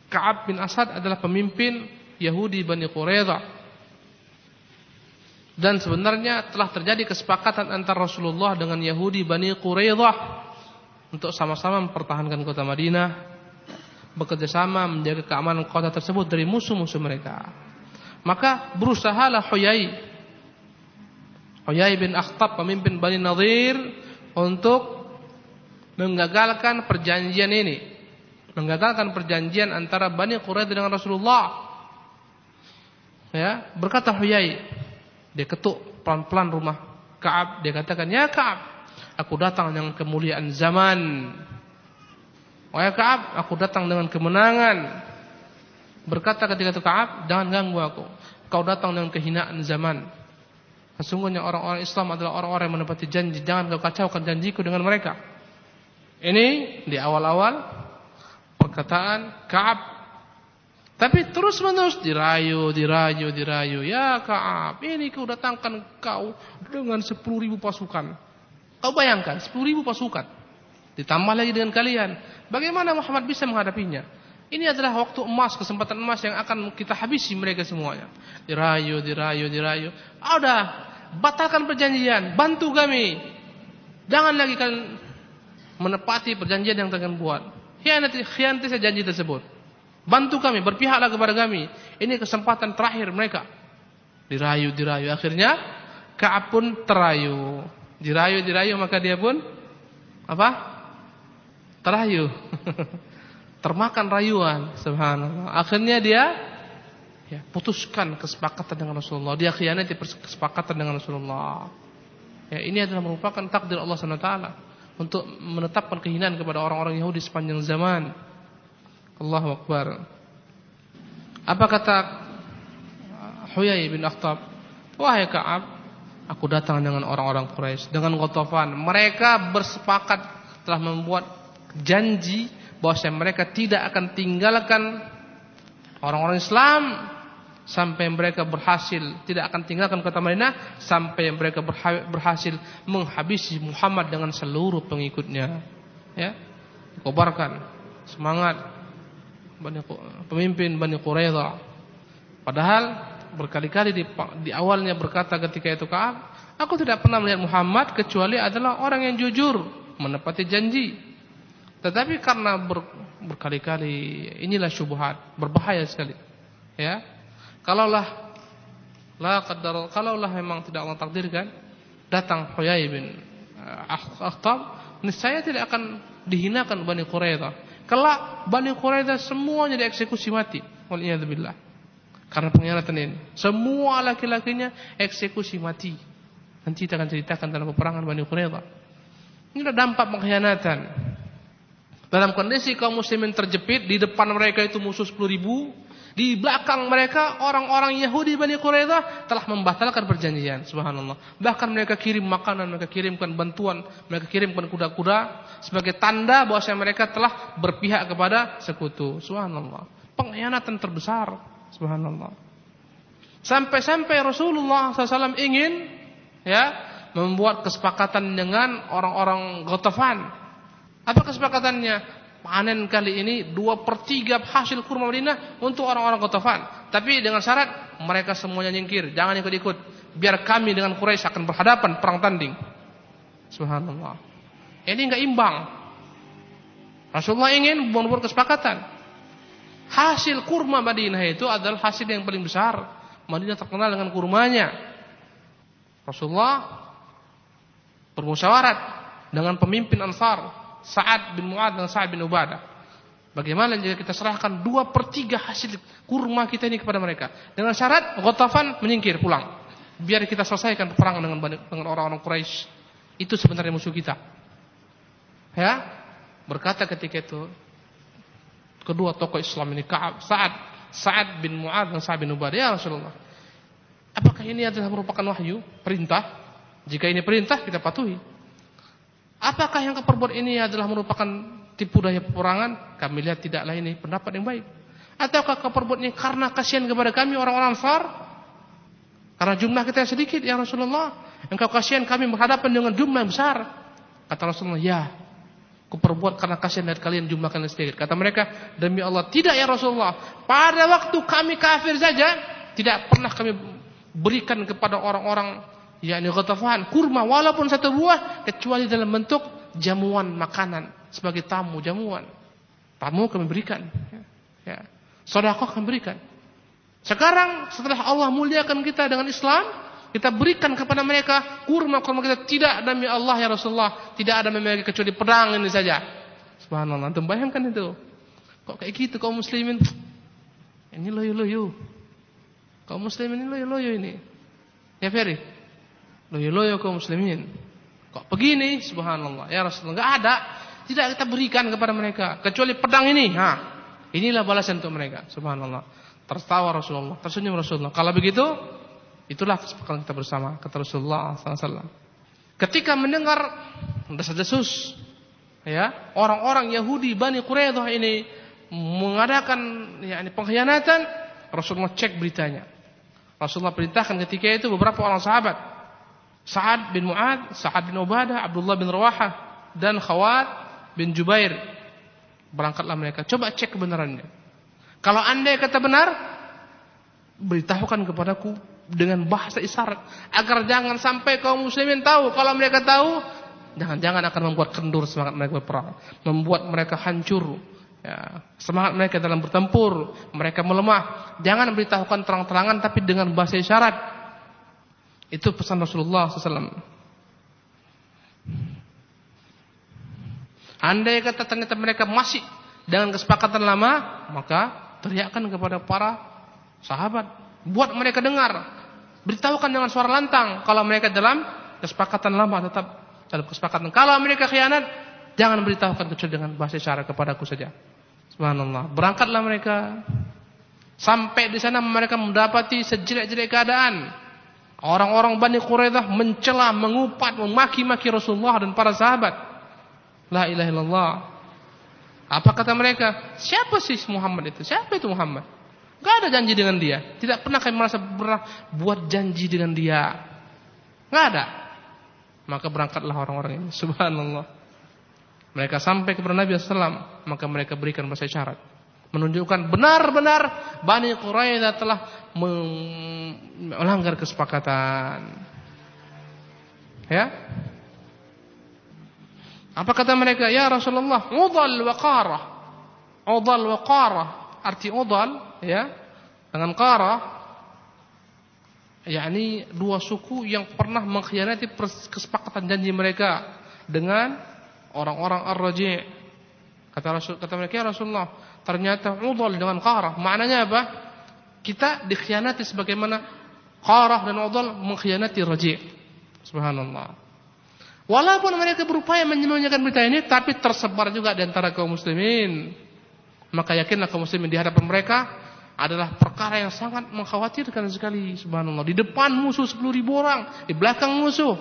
Ka'ab bin Asad adalah pemimpin Yahudi Bani Quraidah. Dan sebenarnya telah terjadi kesepakatan antara Rasulullah dengan Yahudi Bani Quraidah untuk sama-sama mempertahankan kota Madinah, bekerja sama menjaga keamanan kota tersebut dari musuh-musuh mereka. Maka berusahalah Huyai Huyai bin Akhtab pemimpin Bani Nadir untuk menggagalkan perjanjian ini. Menggagalkan perjanjian antara Bani Quraisy dengan Rasulullah. Ya, berkata Huyai, dia ketuk pelan-pelan rumah Ka'ab, dia katakan, "Ya Ka'ab, aku datang dengan kemuliaan zaman." Wahai Ka'ab, aku datang dengan kemenangan. Berkata ketika itu Ka'ab, "Jangan ganggu aku. Kau datang dengan kehinaan zaman." Sesungguhnya orang-orang Islam adalah orang-orang yang menepati janji. Jangan kau kacaukan janjiku dengan mereka. Ini di awal-awal perkataan Kaab. Tapi terus menerus dirayu, dirayu, dirayu. Ya Kaab, ini kau datangkan kau dengan 10 ribu pasukan. Kau bayangkan 10 ribu pasukan. Ditambah lagi dengan kalian. Bagaimana Muhammad bisa menghadapinya? Ini adalah waktu emas, kesempatan emas yang akan kita habisi mereka semuanya. Dirayu, dirayu, dirayu. Udah, batalkan perjanjian, bantu kami. Jangan lagi kalian menepati perjanjian yang telah buat. Khianati, khianati saya janji tersebut. Bantu kami, berpihaklah kepada kami. Ini kesempatan terakhir mereka. Dirayu, dirayu. Akhirnya Ka'ab pun terayu. Dirayu, dirayu maka dia pun apa? Terayu. termakan rayuan, subhanallah. Akhirnya dia ya, putuskan kesepakatan dengan Rasulullah. Dia khianati kesepakatan dengan Rasulullah. Ya, ini adalah merupakan takdir Allah SWT untuk menetapkan kehinaan kepada orang-orang Yahudi sepanjang zaman. Allahu Akbar. Apa kata Huyai bin Akhtab? Wahai Ka'ab, aku datang dengan orang-orang Quraisy, dengan Ghatafan. Mereka bersepakat telah membuat janji bahwa mereka tidak akan tinggalkan orang-orang Islam sampai mereka berhasil tidak akan tinggalkan kota Madinah sampai mereka berhasil menghabisi Muhammad dengan seluruh pengikutnya ya kobarkan semangat pemimpin Bani Quraidah padahal berkali-kali di, di awalnya berkata ketika itu Ka'ab aku tidak pernah melihat Muhammad kecuali adalah orang yang jujur menepati janji. Tetapi karena ber, berkali-kali inilah syubhat berbahaya sekali. Ya. Kalaulah la qadar kalaulah memang tidak Allah takdirkan datang Huyai bin eh, Akhtab niscaya tidak akan dihinakan Bani Quraidah. Kelak Bani Quraidah semuanya dieksekusi mati. Waliyadzubillah. Karena pengkhianatan ini. Semua laki-lakinya eksekusi mati. Nanti kita akan ceritakan dalam peperangan Bani Quraidah. Ini adalah dampak pengkhianatan. Dalam kondisi kaum muslimin terjepit, di depan mereka itu musuh 10 ribu, di belakang mereka orang-orang Yahudi Bani Quraidah telah membatalkan perjanjian. Subhanallah. Bahkan mereka kirim makanan, mereka kirimkan bantuan, mereka kirimkan kuda-kuda sebagai tanda bahwa mereka telah berpihak kepada sekutu. Subhanallah. Pengkhianatan terbesar. Subhanallah. Sampai-sampai Rasulullah SAW ingin ya membuat kesepakatan dengan orang-orang Ghatafan. Apa kesepakatannya? Panen kali ini dua per tiga hasil kurma Madinah untuk orang-orang Qatafan. Tapi dengan syarat mereka semuanya nyingkir, jangan ikut-ikut. Biar kami dengan Quraisy akan berhadapan perang tanding. Subhanallah. Ini enggak imbang. Rasulullah ingin membuat kesepakatan. Hasil kurma Madinah itu adalah hasil yang paling besar. Madinah terkenal dengan kurmanya. Rasulullah bermusyawarat dengan pemimpin Ansar Sa'ad bin Mu'ad dan Sa'ad bin Ubadah. Bagaimana jika kita serahkan dua per tiga hasil kurma kita ini kepada mereka. Dengan syarat Ghatafan menyingkir pulang. Biar kita selesaikan peperangan dengan orang-orang Quraisy. Itu sebenarnya musuh kita. Ya, berkata ketika itu kedua tokoh Islam ini Sa'ad, Sa'ad bin Mu'ad dan Sa'ad bin Ubadah. Ya Rasulullah. Apakah ini adalah merupakan wahyu, perintah? Jika ini perintah kita patuhi. Apakah yang keperbuat ini adalah merupakan tipu daya peperangan? Kami lihat tidaklah ini pendapat yang baik. Ataukah keperbuat ini karena kasihan kepada kami orang-orang Ansar? Karena jumlah kita yang sedikit ya Rasulullah. Engkau kasihan kami berhadapan dengan jumlah yang besar. Kata Rasulullah, ya. Kuperbuat karena kasihan dari kalian jumlah kalian sedikit. Kata mereka, demi Allah, tidak ya Rasulullah. Pada waktu kami kafir saja, tidak pernah kami berikan kepada orang-orang yakni ghatafan, kurma walaupun satu buah kecuali dalam bentuk jamuan makanan sebagai tamu jamuan. Tamu kami berikan. Ya. ya. Sedekah kami berikan. Sekarang setelah Allah muliakan kita dengan Islam, kita berikan kepada mereka kurma-kurma kita tidak demi Allah ya Rasulullah, tidak ada memiliki kecuali pedang ini saja. Subhanallah, antum bayangkan itu. Kok kayak gitu kaum muslimin? Ini loyo-loyo. Kaum muslimin ini loyo-loyo ini. Ya Ferry, loyo-loyo kaum muslimin. Kok begini? Subhanallah. Ya Rasulullah, enggak ada. Tidak kita berikan kepada mereka kecuali pedang ini. Ha. Inilah balasan untuk mereka. Subhanallah. Tertawa Rasulullah, tersenyum Rasulullah. Kalau begitu, itulah kesepakatan kita bersama kata Rasulullah SAW. Ketika mendengar desas-desus ya, orang-orang Yahudi Bani Quraidah ini mengadakan ya, ini pengkhianatan, Rasulullah cek beritanya. Rasulullah perintahkan ketika itu beberapa orang sahabat Sa'ad bin Mu'ad, Sa'ad bin Ubadah, Abdullah bin Rawahah dan Khawat bin Jubair. Berangkatlah mereka. Coba cek kebenarannya. Kalau anda kata benar, beritahukan kepadaku dengan bahasa isyarat agar jangan sampai kaum muslimin tahu. Kalau mereka tahu, jangan-jangan akan membuat kendur semangat mereka berperang, membuat mereka hancur. Ya, semangat mereka dalam bertempur, mereka melemah. Jangan beritahukan terang-terangan tapi dengan bahasa isyarat. Itu pesan Rasulullah SAW. Andai kata ternyata mereka masih dengan kesepakatan lama, maka teriakkan kepada para sahabat, buat mereka dengar. Beritahukan dengan suara lantang kalau mereka dalam kesepakatan lama tetap dalam kesepakatan. Kalau mereka khianat, jangan beritahukan kecuali dengan bahasa isyarat kepadaku saja. Subhanallah. Berangkatlah mereka. Sampai di sana mereka mendapati sejelek-jelek keadaan. Orang-orang Bani Quraidah mencela, mengupat, memaki-maki Rasulullah dan para sahabat. La ilaha illallah. Apa kata mereka? Siapa sih Muhammad itu? Siapa itu Muhammad? Gak ada janji dengan dia. Tidak pernah kami merasa pernah buat janji dengan dia. Gak ada. Maka berangkatlah orang-orang ini. Subhanallah. Mereka sampai kepada Nabi SAW. Maka mereka berikan bahasa syarat. Menunjukkan benar-benar Bani Quraidah telah melanggar kesepakatan. Ya. Apa kata mereka? Ya Rasulullah, udal waqarah. Udal waqarah arti udal ya dengan qara yakni dua suku yang pernah mengkhianati kesepakatan janji mereka dengan orang-orang Ar-Raji' kata Rasul kata mereka ya Rasulullah ternyata udal dengan qara maknanya apa kita dikhianati sebagaimana qara dan udal mengkhianati Raji' subhanallah Walaupun mereka berupaya menyembunyikan berita ini, tapi tersebar juga di antara kaum muslimin. Maka yakinlah kaum muslimin di hadapan mereka adalah perkara yang sangat mengkhawatirkan sekali subhanallah. Di depan musuh 10 ribu orang, di belakang musuh.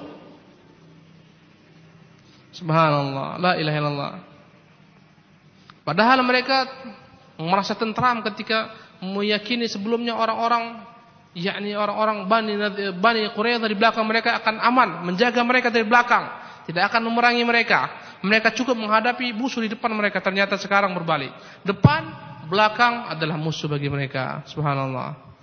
Subhanallah, la ilaha illallah. Padahal mereka merasa tentram ketika meyakini sebelumnya orang-orang yakni orang-orang Bani Bani Quraidah di belakang mereka akan aman, menjaga mereka dari belakang, tidak akan memerangi mereka. Mereka cukup menghadapi musuh di depan mereka. Ternyata sekarang berbalik. Depan, belakang adalah musuh bagi mereka. Subhanallah.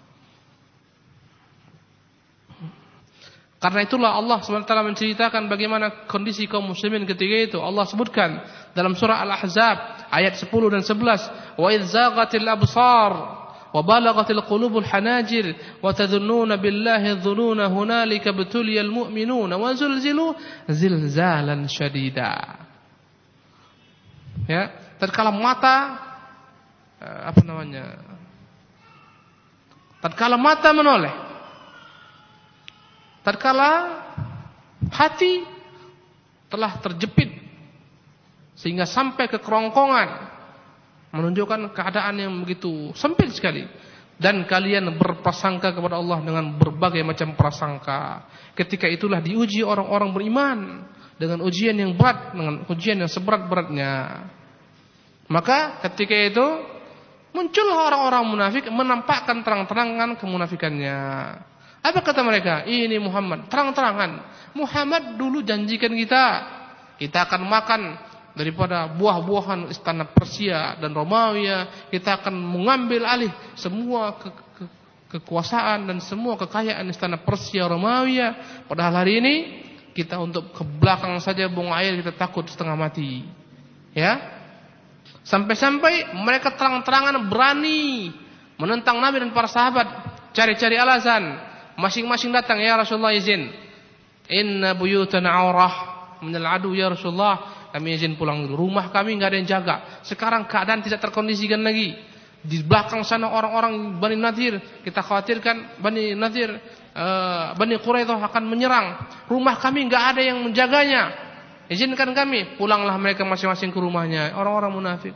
Karena itulah Allah SWT menceritakan bagaimana kondisi kaum muslimin ketika itu. Allah sebutkan dalam surah Al-Ahzab ayat 10 dan 11. Wa idh qulubul hanajir wa tadhunnuna billahi dhununa hunalika betuliyal mu'minuna wa zulzilu zilzalan syadida. Ya, tatkala mata eh, apa namanya? Tatkala mata menoleh. Tatkala hati telah terjepit sehingga sampai ke kerongkongan menunjukkan keadaan yang begitu sempit sekali dan kalian berprasangka kepada Allah dengan berbagai macam prasangka ketika itulah diuji orang-orang beriman dengan ujian yang berat, dengan ujian yang seberat-beratnya. Maka ketika itu muncullah orang-orang munafik menampakkan terang-terangan kemunafikannya. Apa kata mereka? Ini Muhammad, terang-terangan. Muhammad dulu janjikan kita, kita akan makan daripada buah-buahan istana Persia dan Romawi. Kita akan mengambil alih semua ke, ke, kekuasaan dan semua kekayaan istana Persia Romawi. Padahal hari ini kita untuk ke belakang saja buang air kita takut setengah mati. Ya. Sampai-sampai mereka terang-terangan berani menentang Nabi dan para sahabat, cari-cari alasan. Masing-masing datang, ya Rasulullah izin. Inna buyutana aurah minal adu ya Rasulullah. Kami izin pulang dulu. Rumah kami enggak ada yang jaga. Sekarang keadaan tidak terkondisikan lagi. Di belakang sana orang-orang Bani Nadir, kita khawatirkan Bani Nadir uh, Bani Quraidah akan menyerang. Rumah kami enggak ada yang menjaganya. Izinkan kami, pulanglah mereka masing-masing ke rumahnya. Orang-orang munafik.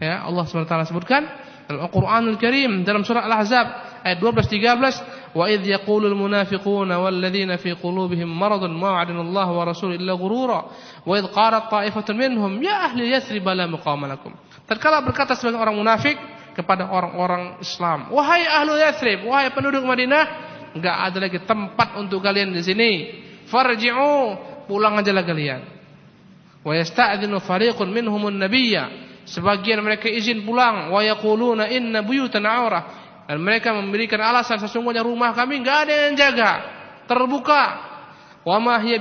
Ya, Allah SWT sebutkan dalam Al-Qur'anul Karim dalam surah Al-Ahzab ayat 12 13, "Wa idh yaqulul munafiquna wal ladzina fi qulubihim maradun ma wa'adana wa rasul illa ghurura, wa idh qalat ta'ifatun minhum ya ahli Yathrib la muqama lakum." Tatkala berkata sebagian orang munafik kepada orang-orang Islam, "Wahai ahlu Yathrib, wahai penduduk Madinah, enggak ada lagi tempat untuk kalian di sini. Farji'u, pulang ajalah kalian." Wa yasta'dhinu fariqun minhumun nabiyya. Sebagian mereka izin pulang, wa yaquluna inna buyutana aurah. Dan mereka memberikan alasan sesungguhnya rumah kami enggak ada yang jaga, terbuka. Wa ma hiya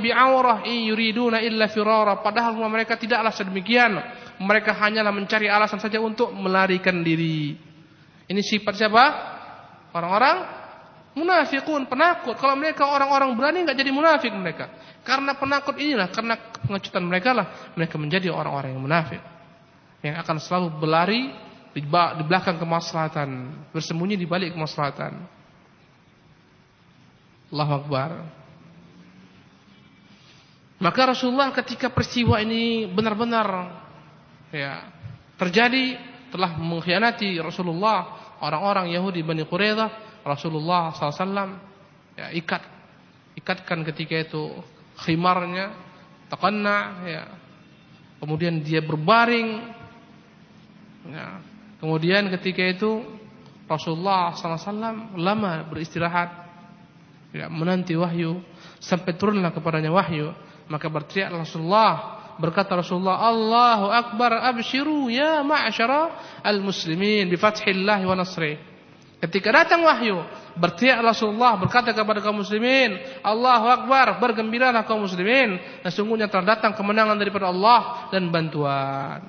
yuriduna illa firara. Padahal rumah mereka tidaklah sedemikian. Mereka hanyalah mencari alasan saja untuk melarikan diri. Ini sifat siapa? Orang-orang munafikun, penakut. Kalau mereka orang-orang berani enggak jadi munafik mereka. Karena penakut inilah, karena pengecutan mereka lah mereka menjadi orang-orang yang munafik. yang akan selalu berlari di belakang kemaslahatan, bersembunyi di balik kemaslahatan. Allahu Akbar. Maka Rasulullah ketika peristiwa ini benar-benar ya terjadi telah mengkhianati Rasulullah orang-orang Yahudi Bani Quraidah Rasulullah SAW ya ikat ikatkan ketika itu khimarnya takanna ya kemudian dia berbaring ya kemudian ketika itu Rasulullah SAW lama beristirahat. Ya menanti wahyu. Sampai turunlah kepadanya wahyu. Maka berteriak Rasulullah berkata Rasulullah Allahu Akbar abshiru ya ma'asyara al-muslimin bi fathillah wa nasri. Ketika datang wahyu berteriak Rasulullah berkata kepada kaum muslimin Allahu Akbar bergembiralah kaum muslimin. Sesungguhnya telah datang kemenangan daripada Allah dan bantuan.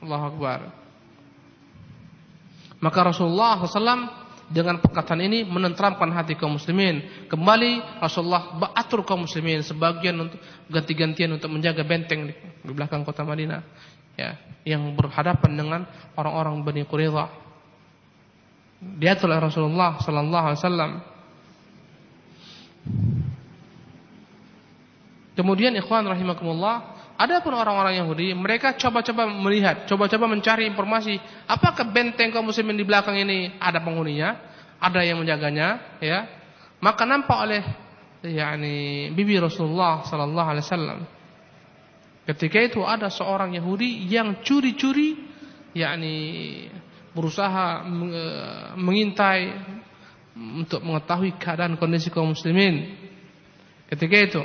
Allahu Akbar maka Rasulullah SAW dengan perkataan ini menenteramkan hati kaum muslimin. Kembali Rasulullah atur kaum muslimin sebagian untuk ganti-gantian untuk menjaga benteng di, belakang kota Madinah. Ya, yang berhadapan dengan orang-orang Bani Quraidah. Diatur oleh Rasulullah sallallahu alaihi wasallam. Kemudian ikhwan rahimakumullah, ada pun orang-orang Yahudi, mereka coba-coba melihat, coba-coba mencari informasi, apakah benteng kaum muslimin di belakang ini ada penghuninya, ada yang menjaganya, ya. Maka nampak oleh yakni bibi Rasulullah sallallahu alaihi wasallam. Ketika itu ada seorang Yahudi yang curi-curi yakni berusaha mengintai untuk mengetahui keadaan kondisi kaum muslimin. Ketika itu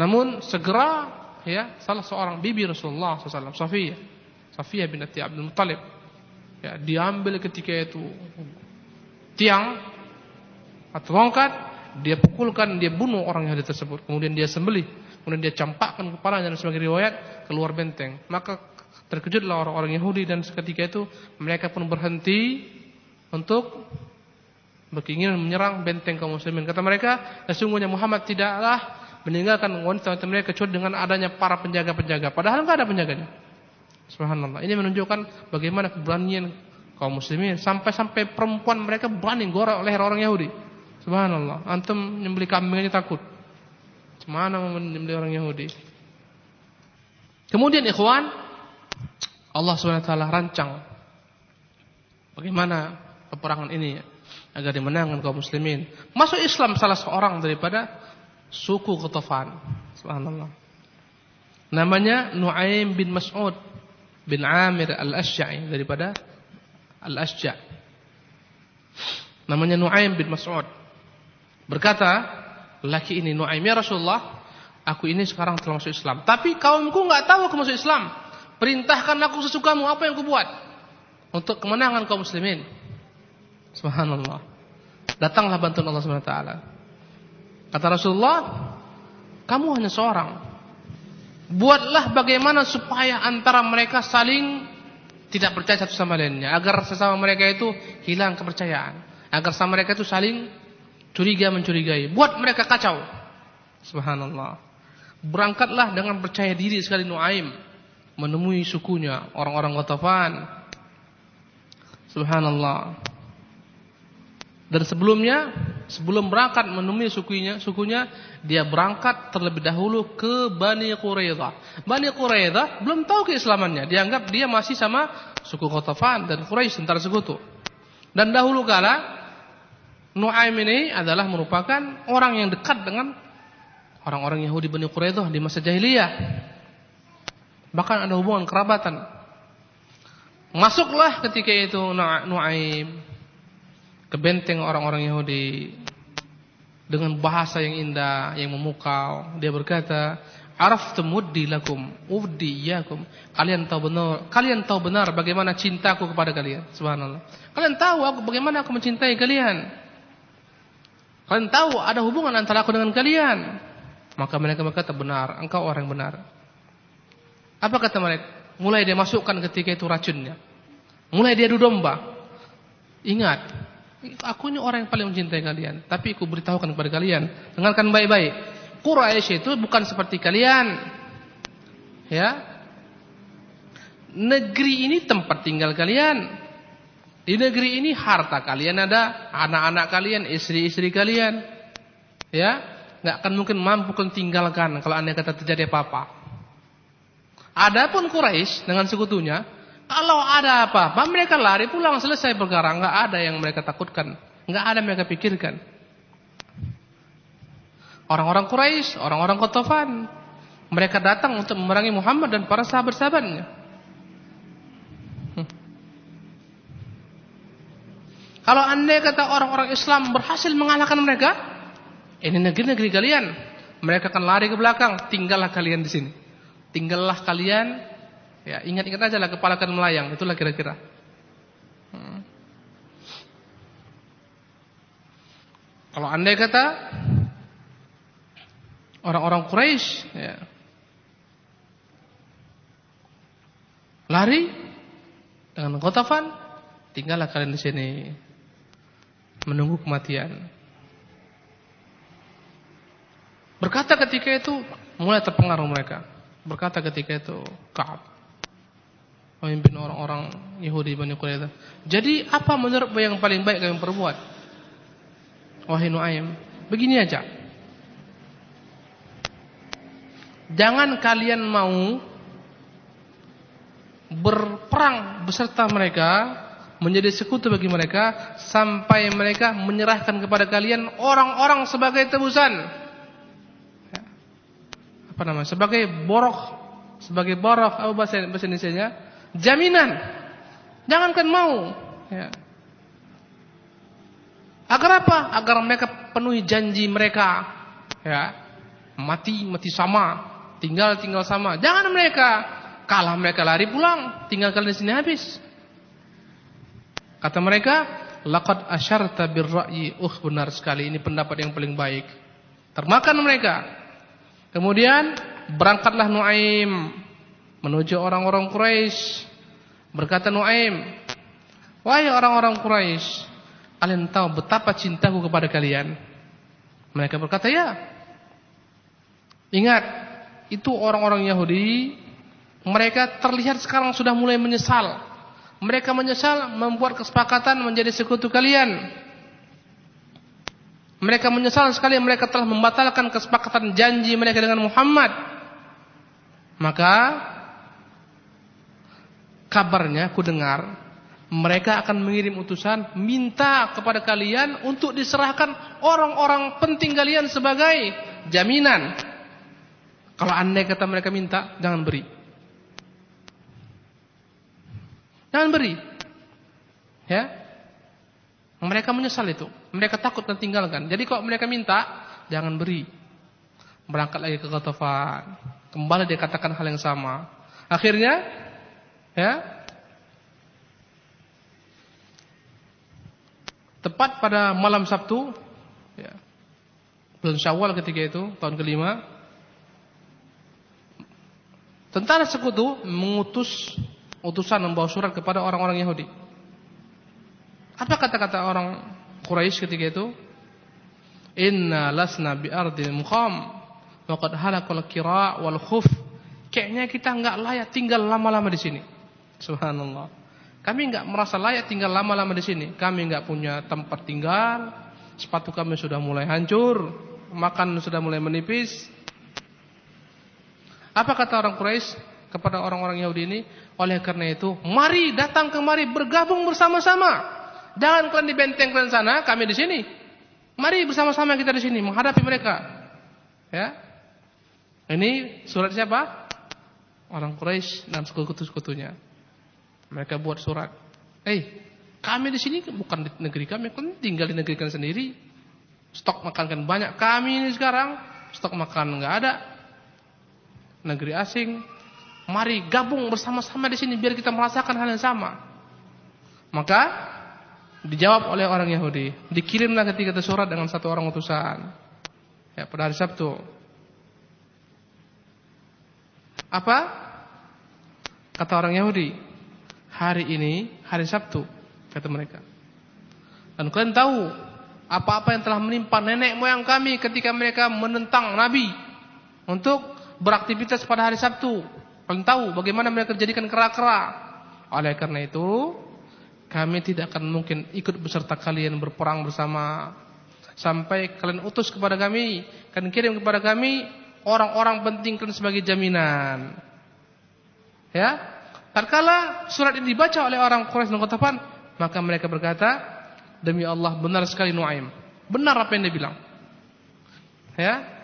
Namun segera ya salah seorang bibi Rasulullah SAW, Safiyah, Safiyah binti Abdul Muttalib, ya diambil ketika itu tiang atau tongkat, dia pukulkan, dia bunuh orang Yahudi tersebut, kemudian dia sembelih, kemudian dia campakkan kepalanya dan sebagai riwayat keluar benteng. Maka terkejutlah orang-orang Yahudi dan seketika itu mereka pun berhenti untuk berkeinginan menyerang benteng kaum muslimin. Kata mereka, sesungguhnya Muhammad tidaklah meninggalkan wanita-wanita mereka kecuali dengan adanya para penjaga-penjaga. Padahal enggak ada penjaganya. Subhanallah. Ini menunjukkan bagaimana keberanian kaum muslimin sampai-sampai perempuan mereka berani gorok leher orang Yahudi. Subhanallah. Antum nyembeli kambing aja takut. Mana mau menyembeli orang Yahudi? Kemudian ikhwan, Allah SWT rancang bagaimana peperangan ini agar dimenangkan kaum muslimin. Masuk Islam salah seorang daripada suku Qatafan. Subhanallah. Namanya Nuaim bin Mas'ud bin Amir Al-Asy'ai daripada Al-Asja'. Namanya Nuaim bin Mas'ud. Berkata, laki ini Nuaim ya Rasulullah, aku ini sekarang telah masuk Islam. Tapi kaumku enggak tahu aku masuk Islam. Perintahkan aku sesukamu, apa yang aku buat? Untuk kemenangan kaum muslimin. Subhanallah. Datanglah bantuan Allah Subhanahu wa taala. Kata Rasulullah, kamu hanya seorang. Buatlah bagaimana supaya antara mereka saling tidak percaya satu sama lainnya. Agar sesama mereka itu hilang kepercayaan. Agar sama mereka itu saling curiga mencurigai. Buat mereka kacau. Subhanallah. Berangkatlah dengan percaya diri sekali Nuaim. Menemui sukunya. Orang-orang Ghatafan. Subhanallah. Dan sebelumnya, sebelum berangkat menemui sukunya, sukunya dia berangkat terlebih dahulu ke Bani Quraidah. Bani Quraidah belum tahu keislamannya, dianggap dia masih sama suku Qatafan dan Quraisy antara sekutu. Dan dahulu kala Nuaim ini adalah merupakan orang yang dekat dengan orang-orang Yahudi Bani Quraidah di masa jahiliyah. Bahkan ada hubungan kerabatan. Masuklah ketika itu Nuaim ke benteng orang-orang Yahudi dengan bahasa yang indah, yang memukau. Dia berkata, "Araftum wuddi lakum, ufdi iyyakum." Kalian tahu benar, kalian tahu benar bagaimana cintaku kepada kalian. Subhanallah. Kalian tahu aku bagaimana aku mencintai kalian. Kalian tahu ada hubungan antara aku dengan kalian. Maka mereka berkata, "Benar, engkau orang benar." Apa kata mereka? Mulai dia masukkan ketika itu racunnya. Mulai dia adu domba. Ingat, Aku ini orang yang paling mencintai kalian. Tapi aku beritahukan kepada kalian. Dengarkan baik-baik. Quraisy itu bukan seperti kalian. ya negeri ini tempat tinggal kalian. Di negeri ini harta kalian ada, anak-anak kalian, istri-istri kalian. Ya, nggak akan mungkin mampu kalian tinggalkan kalau anda kata terjadi apa-apa. Adapun Quraisy dengan sekutunya, kalau ada apa-apa mereka lari pulang selesai perkara, nggak ada yang mereka takutkan, nggak ada yang mereka pikirkan. Orang-orang Quraisy, orang-orang Qatafan, mereka datang untuk memerangi Muhammad dan para sahabat-sahabatnya. Kalau anda kata orang-orang Islam berhasil mengalahkan mereka, ini negeri-negeri kalian. Mereka akan lari ke belakang, tinggallah kalian di sini. Tinggallah kalian, ya ingat-ingat aja lah kepala akan melayang, itulah kira-kira. Hmm. Kalau anda kata orang-orang Quraisy, ya, lari dengan kotafan, tinggallah kalian di sini menunggu kematian. Berkata ketika itu mulai terpengaruh mereka. Berkata ketika itu Ka'ab memimpin orang-orang Yahudi Bani Quraidah. Jadi apa menurut yang paling baik kalian perbuat? Wahai Nuaim, begini aja. Jangan kalian mau berperang beserta mereka menjadi sekutu bagi mereka sampai mereka menyerahkan kepada kalian orang-orang sebagai tebusan. Ya. Apa namanya? Sebagai borok, sebagai borok apa bahasa bahasa Indonesia-nya? Jaminan. Jangankan mau, ya. Agar apa? Agar mereka penuhi janji mereka. Ya. Mati mati sama, tinggal tinggal sama. Jangan mereka kalah mereka lari pulang, tinggal kalian di sini habis. Kata mereka, laqad asyarta birra'yi. Uh, benar sekali ini pendapat yang paling baik. Termakan mereka. Kemudian berangkatlah Nuaim menuju orang-orang Quraisy. Berkata Nuaim, "Wahai orang-orang Quraisy, kalian tahu betapa cintaku kepada kalian?" Mereka berkata, "Ya." Ingat, itu orang-orang Yahudi, mereka terlihat sekarang sudah mulai menyesal mereka menyesal membuat kesepakatan menjadi sekutu kalian. Mereka menyesal sekali mereka telah membatalkan kesepakatan janji mereka dengan Muhammad. Maka kabarnya aku dengar mereka akan mengirim utusan minta kepada kalian untuk diserahkan orang-orang penting kalian sebagai jaminan. Kalau andai kata mereka minta, jangan beri. Jangan beri. Ya. Mereka menyesal itu. Mereka takut dan tinggalkan. Jadi kalau mereka minta, jangan beri. Berangkat lagi ke Ghatafan. Kembali dia katakan hal yang sama. Akhirnya, ya. Tepat pada malam Sabtu, ya. Bulan Syawal ketika itu, tahun kelima. Tentara sekutu mengutus utusan membawa surat kepada orang-orang Yahudi. Apa kata-kata orang Quraisy ketika itu? Inna lasna bi ardil muqam wa qad halakal kira wal khuf. Kayaknya kita enggak layak tinggal lama-lama di sini. Subhanallah. Kami enggak merasa layak tinggal lama-lama di sini. Kami enggak punya tempat tinggal. Sepatu kami sudah mulai hancur, makan sudah mulai menipis. Apa kata orang Quraisy? kepada orang-orang Yahudi ini. Oleh karena itu, mari datang kemari bergabung bersama-sama. Jangan kalian di benteng kalian sana, kami di sini. Mari bersama-sama kita di sini menghadapi mereka. Ya. Ini surat siapa? Orang Quraisy dan sekutu-sekutunya. Mereka buat surat. Eh, kami di sini bukan di negeri kami, kan tinggal di negeri kalian sendiri. Stok makan kan banyak. Kami ini sekarang stok makan nggak ada. Negeri asing, Mari gabung bersama-sama di sini biar kita merasakan hal yang sama. Maka dijawab oleh orang Yahudi. Dikirimlah ketika itu surat dengan satu orang utusan. Ya, pada hari Sabtu. Apa? Kata orang Yahudi, hari ini hari Sabtu, kata mereka. Dan kalian tahu apa-apa yang telah menimpa nenek moyang kami ketika mereka menentang Nabi untuk beraktivitas pada hari Sabtu. Kalian tahu bagaimana mereka jadikan kera-kera. Oleh karena itu, kami tidak akan mungkin ikut beserta kalian berperang bersama sampai kalian utus kepada kami, kalian kirim kepada kami orang-orang penting kalian sebagai jaminan. Ya, tatkala surat ini dibaca oleh orang Quraisy dan Qatafan, maka mereka berkata, demi Allah benar sekali Nuaim. Benar apa yang dia bilang. Ya,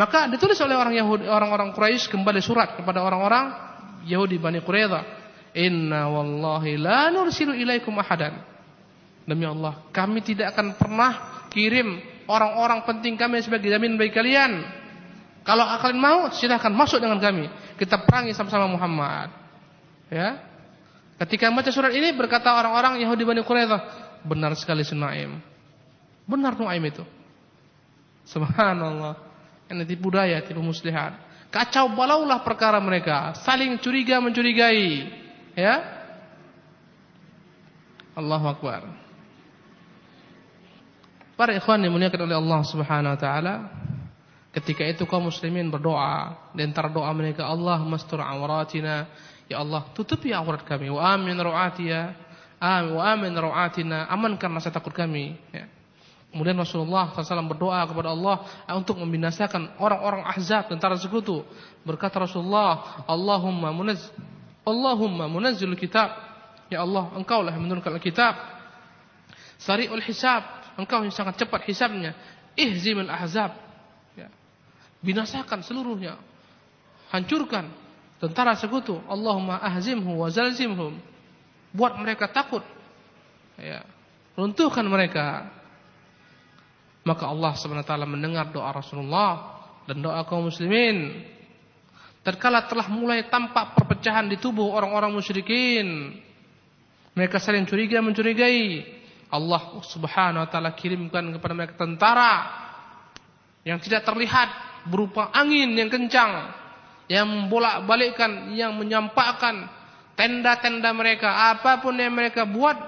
maka ditulis oleh orang Yahudi, orang-orang Quraisy kembali surat kepada orang-orang Yahudi Bani Quraidah. Inna wallahi la nursilu ilaikum ahadan. Demi Allah, kami tidak akan pernah kirim orang-orang penting kami sebagai jamin bagi kalian. Kalau kalian mau, silahkan masuk dengan kami. Kita perangi sama-sama Muhammad. Ya. Ketika baca surat ini berkata orang-orang Yahudi Bani Quraidah, benar sekali Sunaim. Benar Nuaim itu. Subhanallah. Ini tipu daya, tipu muslihat. Kacau balaulah perkara mereka, saling curiga mencurigai. Ya. Allahu akbar. Para ikhwan dimuliakan oleh Allah Subhanahu wa taala, ketika itu kaum muslimin berdoa, antara doa mereka Allah mastur awratina, ya Allah tutupi aurat kami, wa amin ru'atia, amin wa amin ru'atina, amankan rasa takut kami, ya. Kemudian Rasulullah SAW berdoa kepada Allah untuk membinasakan orang-orang ahzab tentara sekutu. Berkata Rasulullah, Allahumma munaz, Allahumma munazzil kitab. Ya Allah, engkau lah menurunkan kitab. Sari'ul hisab. Engkau yang sangat cepat hisabnya. Ihzimul ahzab. Binasakan seluruhnya. Hancurkan tentara sekutu. Allahumma ahzimhu wa zalzimhum. Buat mereka takut. Ya. Runtuhkan mereka. Maka Allah SWT mendengar doa Rasulullah dan doa kaum muslimin. Terkala telah mulai tampak perpecahan di tubuh orang-orang musyrikin. Mereka saling curiga mencurigai. Allah Subhanahu wa taala kirimkan kepada mereka tentara yang tidak terlihat berupa angin yang kencang yang bolak-balikkan yang menyampakkan tenda-tenda mereka apapun yang mereka buat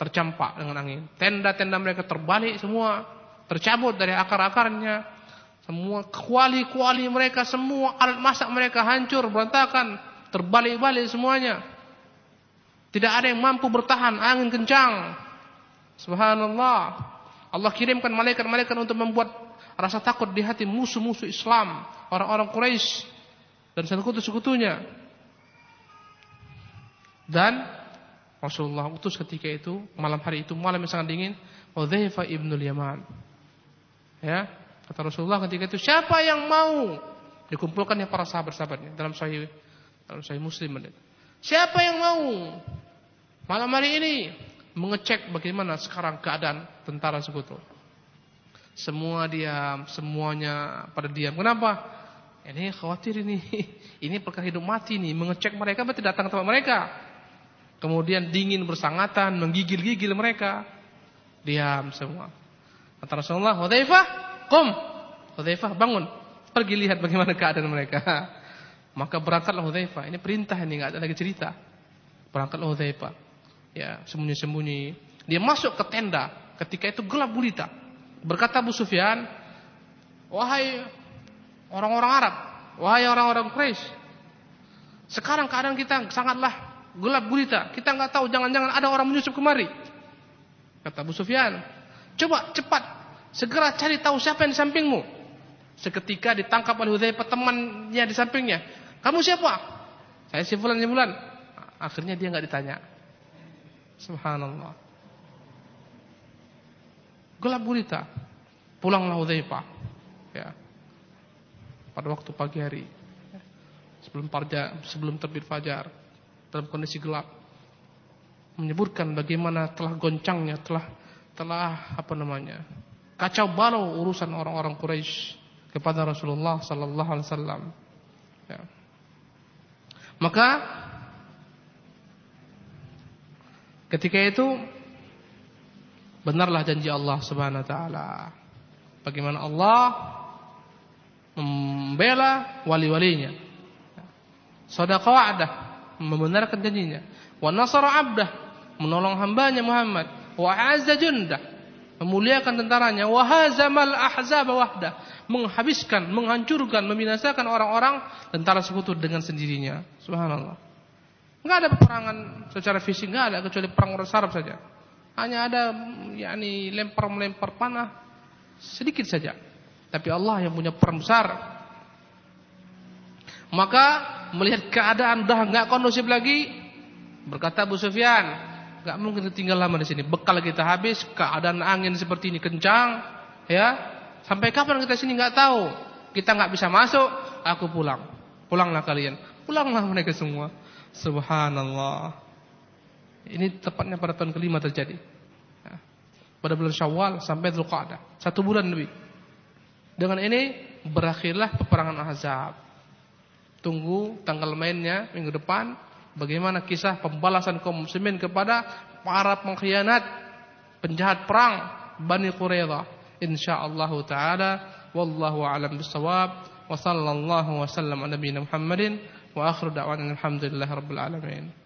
tercampak dengan angin. Tenda-tenda mereka terbalik semua, tercabut dari akar-akarnya. Semua kuali-kuali mereka, semua alat masak mereka hancur, berantakan, terbalik-balik semuanya. Tidak ada yang mampu bertahan angin kencang. Subhanallah. Allah kirimkan malaikat-malaikat untuk membuat rasa takut di hati musuh-musuh Islam, orang-orang Quraisy dan sekutu-sekutunya. Dan Rasulullah utus ketika itu malam hari itu malam yang sangat dingin Hudzaifah ibnul Yaman. Ya, kata Rasulullah ketika itu siapa yang mau dikumpulkannya para sahabat-sahabatnya dalam sahih dalam sahih Muslim. Siapa yang mau malam hari ini mengecek bagaimana sekarang keadaan tentara sekutu. Semua diam, semuanya pada diam. Kenapa? Ini khawatir ini. Ini perkara hidup mati nih, mengecek mereka berarti datang ke tempat mereka. Kemudian dingin bersangatan, menggigil-gigil mereka. Diam semua. Kata Rasulullah, Hudzaifah, "Qum." Hudzaifah bangun, pergi lihat bagaimana keadaan mereka. Maka berangkatlah Hudzaifah. Ini perintah ini enggak ada lagi cerita. Berangkatlah Hudzaifah. Ya, sembunyi-sembunyi. Dia masuk ke tenda. Ketika itu gelap gulita. Berkata Abu Sufyan, "Wahai orang-orang Arab, wahai orang-orang Quraisy, sekarang keadaan kita sangatlah gelap gulita. Kita nggak tahu jangan-jangan ada orang menyusup kemari. Kata Abu Sufyan, coba cepat segera cari tahu siapa yang di sampingmu. Seketika ditangkap oleh Hudzaifah temannya di sampingnya. Kamu siapa? Saya si fulan si. Akhirnya dia nggak ditanya. Subhanallah. Gelap gulita. Pulanglah Hudzaifah. Ya. Pada waktu pagi hari. Sebelum fajar, sebelum terbit fajar dalam kondisi gelap menyebutkan bagaimana telah goncangnya telah telah apa namanya kacau balau urusan orang-orang Quraisy kepada Rasulullah sallallahu alaihi wasallam ya. maka ketika itu benarlah janji Allah Subhanahu wa taala. Bagaimana Allah membela wali-walinya. Sadaqah wa'dah membenarkan janjinya. Wa nasara 'abdah, menolong hambanya Muhammad. Wa azza jundah, memuliakan tentaranya. Wahazamal ahzab wahda menghabiskan menghancurkan membinasakan orang-orang tentara sekutu dengan sendirinya. Subhanallah. Enggak ada peperangan secara fisik enggak ada kecuali perang Arab saja hanya ada yakni lempar-melempar panah sedikit saja tapi Allah yang punya perang besar maka melihat keadaan dah enggak kondusif lagi berkata Abu Sufyan Gak mungkin tinggal lama di sini. Bekal kita habis, keadaan angin seperti ini kencang, ya. Sampai kapan kita sini nggak tahu. Kita nggak bisa masuk, aku pulang. Pulanglah kalian. Pulanglah mereka semua. Subhanallah. Ini tepatnya pada tahun kelima terjadi. Ya. Pada bulan Syawal sampai Dzulqa'dah. Satu bulan lebih. Dengan ini berakhirlah peperangan Ahzab. Tunggu tanggal mainnya minggu depan Bagaimana kisah pembalasan kaum muslimin kepada para pengkhianat, penjahat perang Bani Quraidah. Insyaallah taala wallahu a'lam bissawab wa sallallahu wasallam ala nabiyina Muhammadin wa akhiru da'wana alhamdulillahi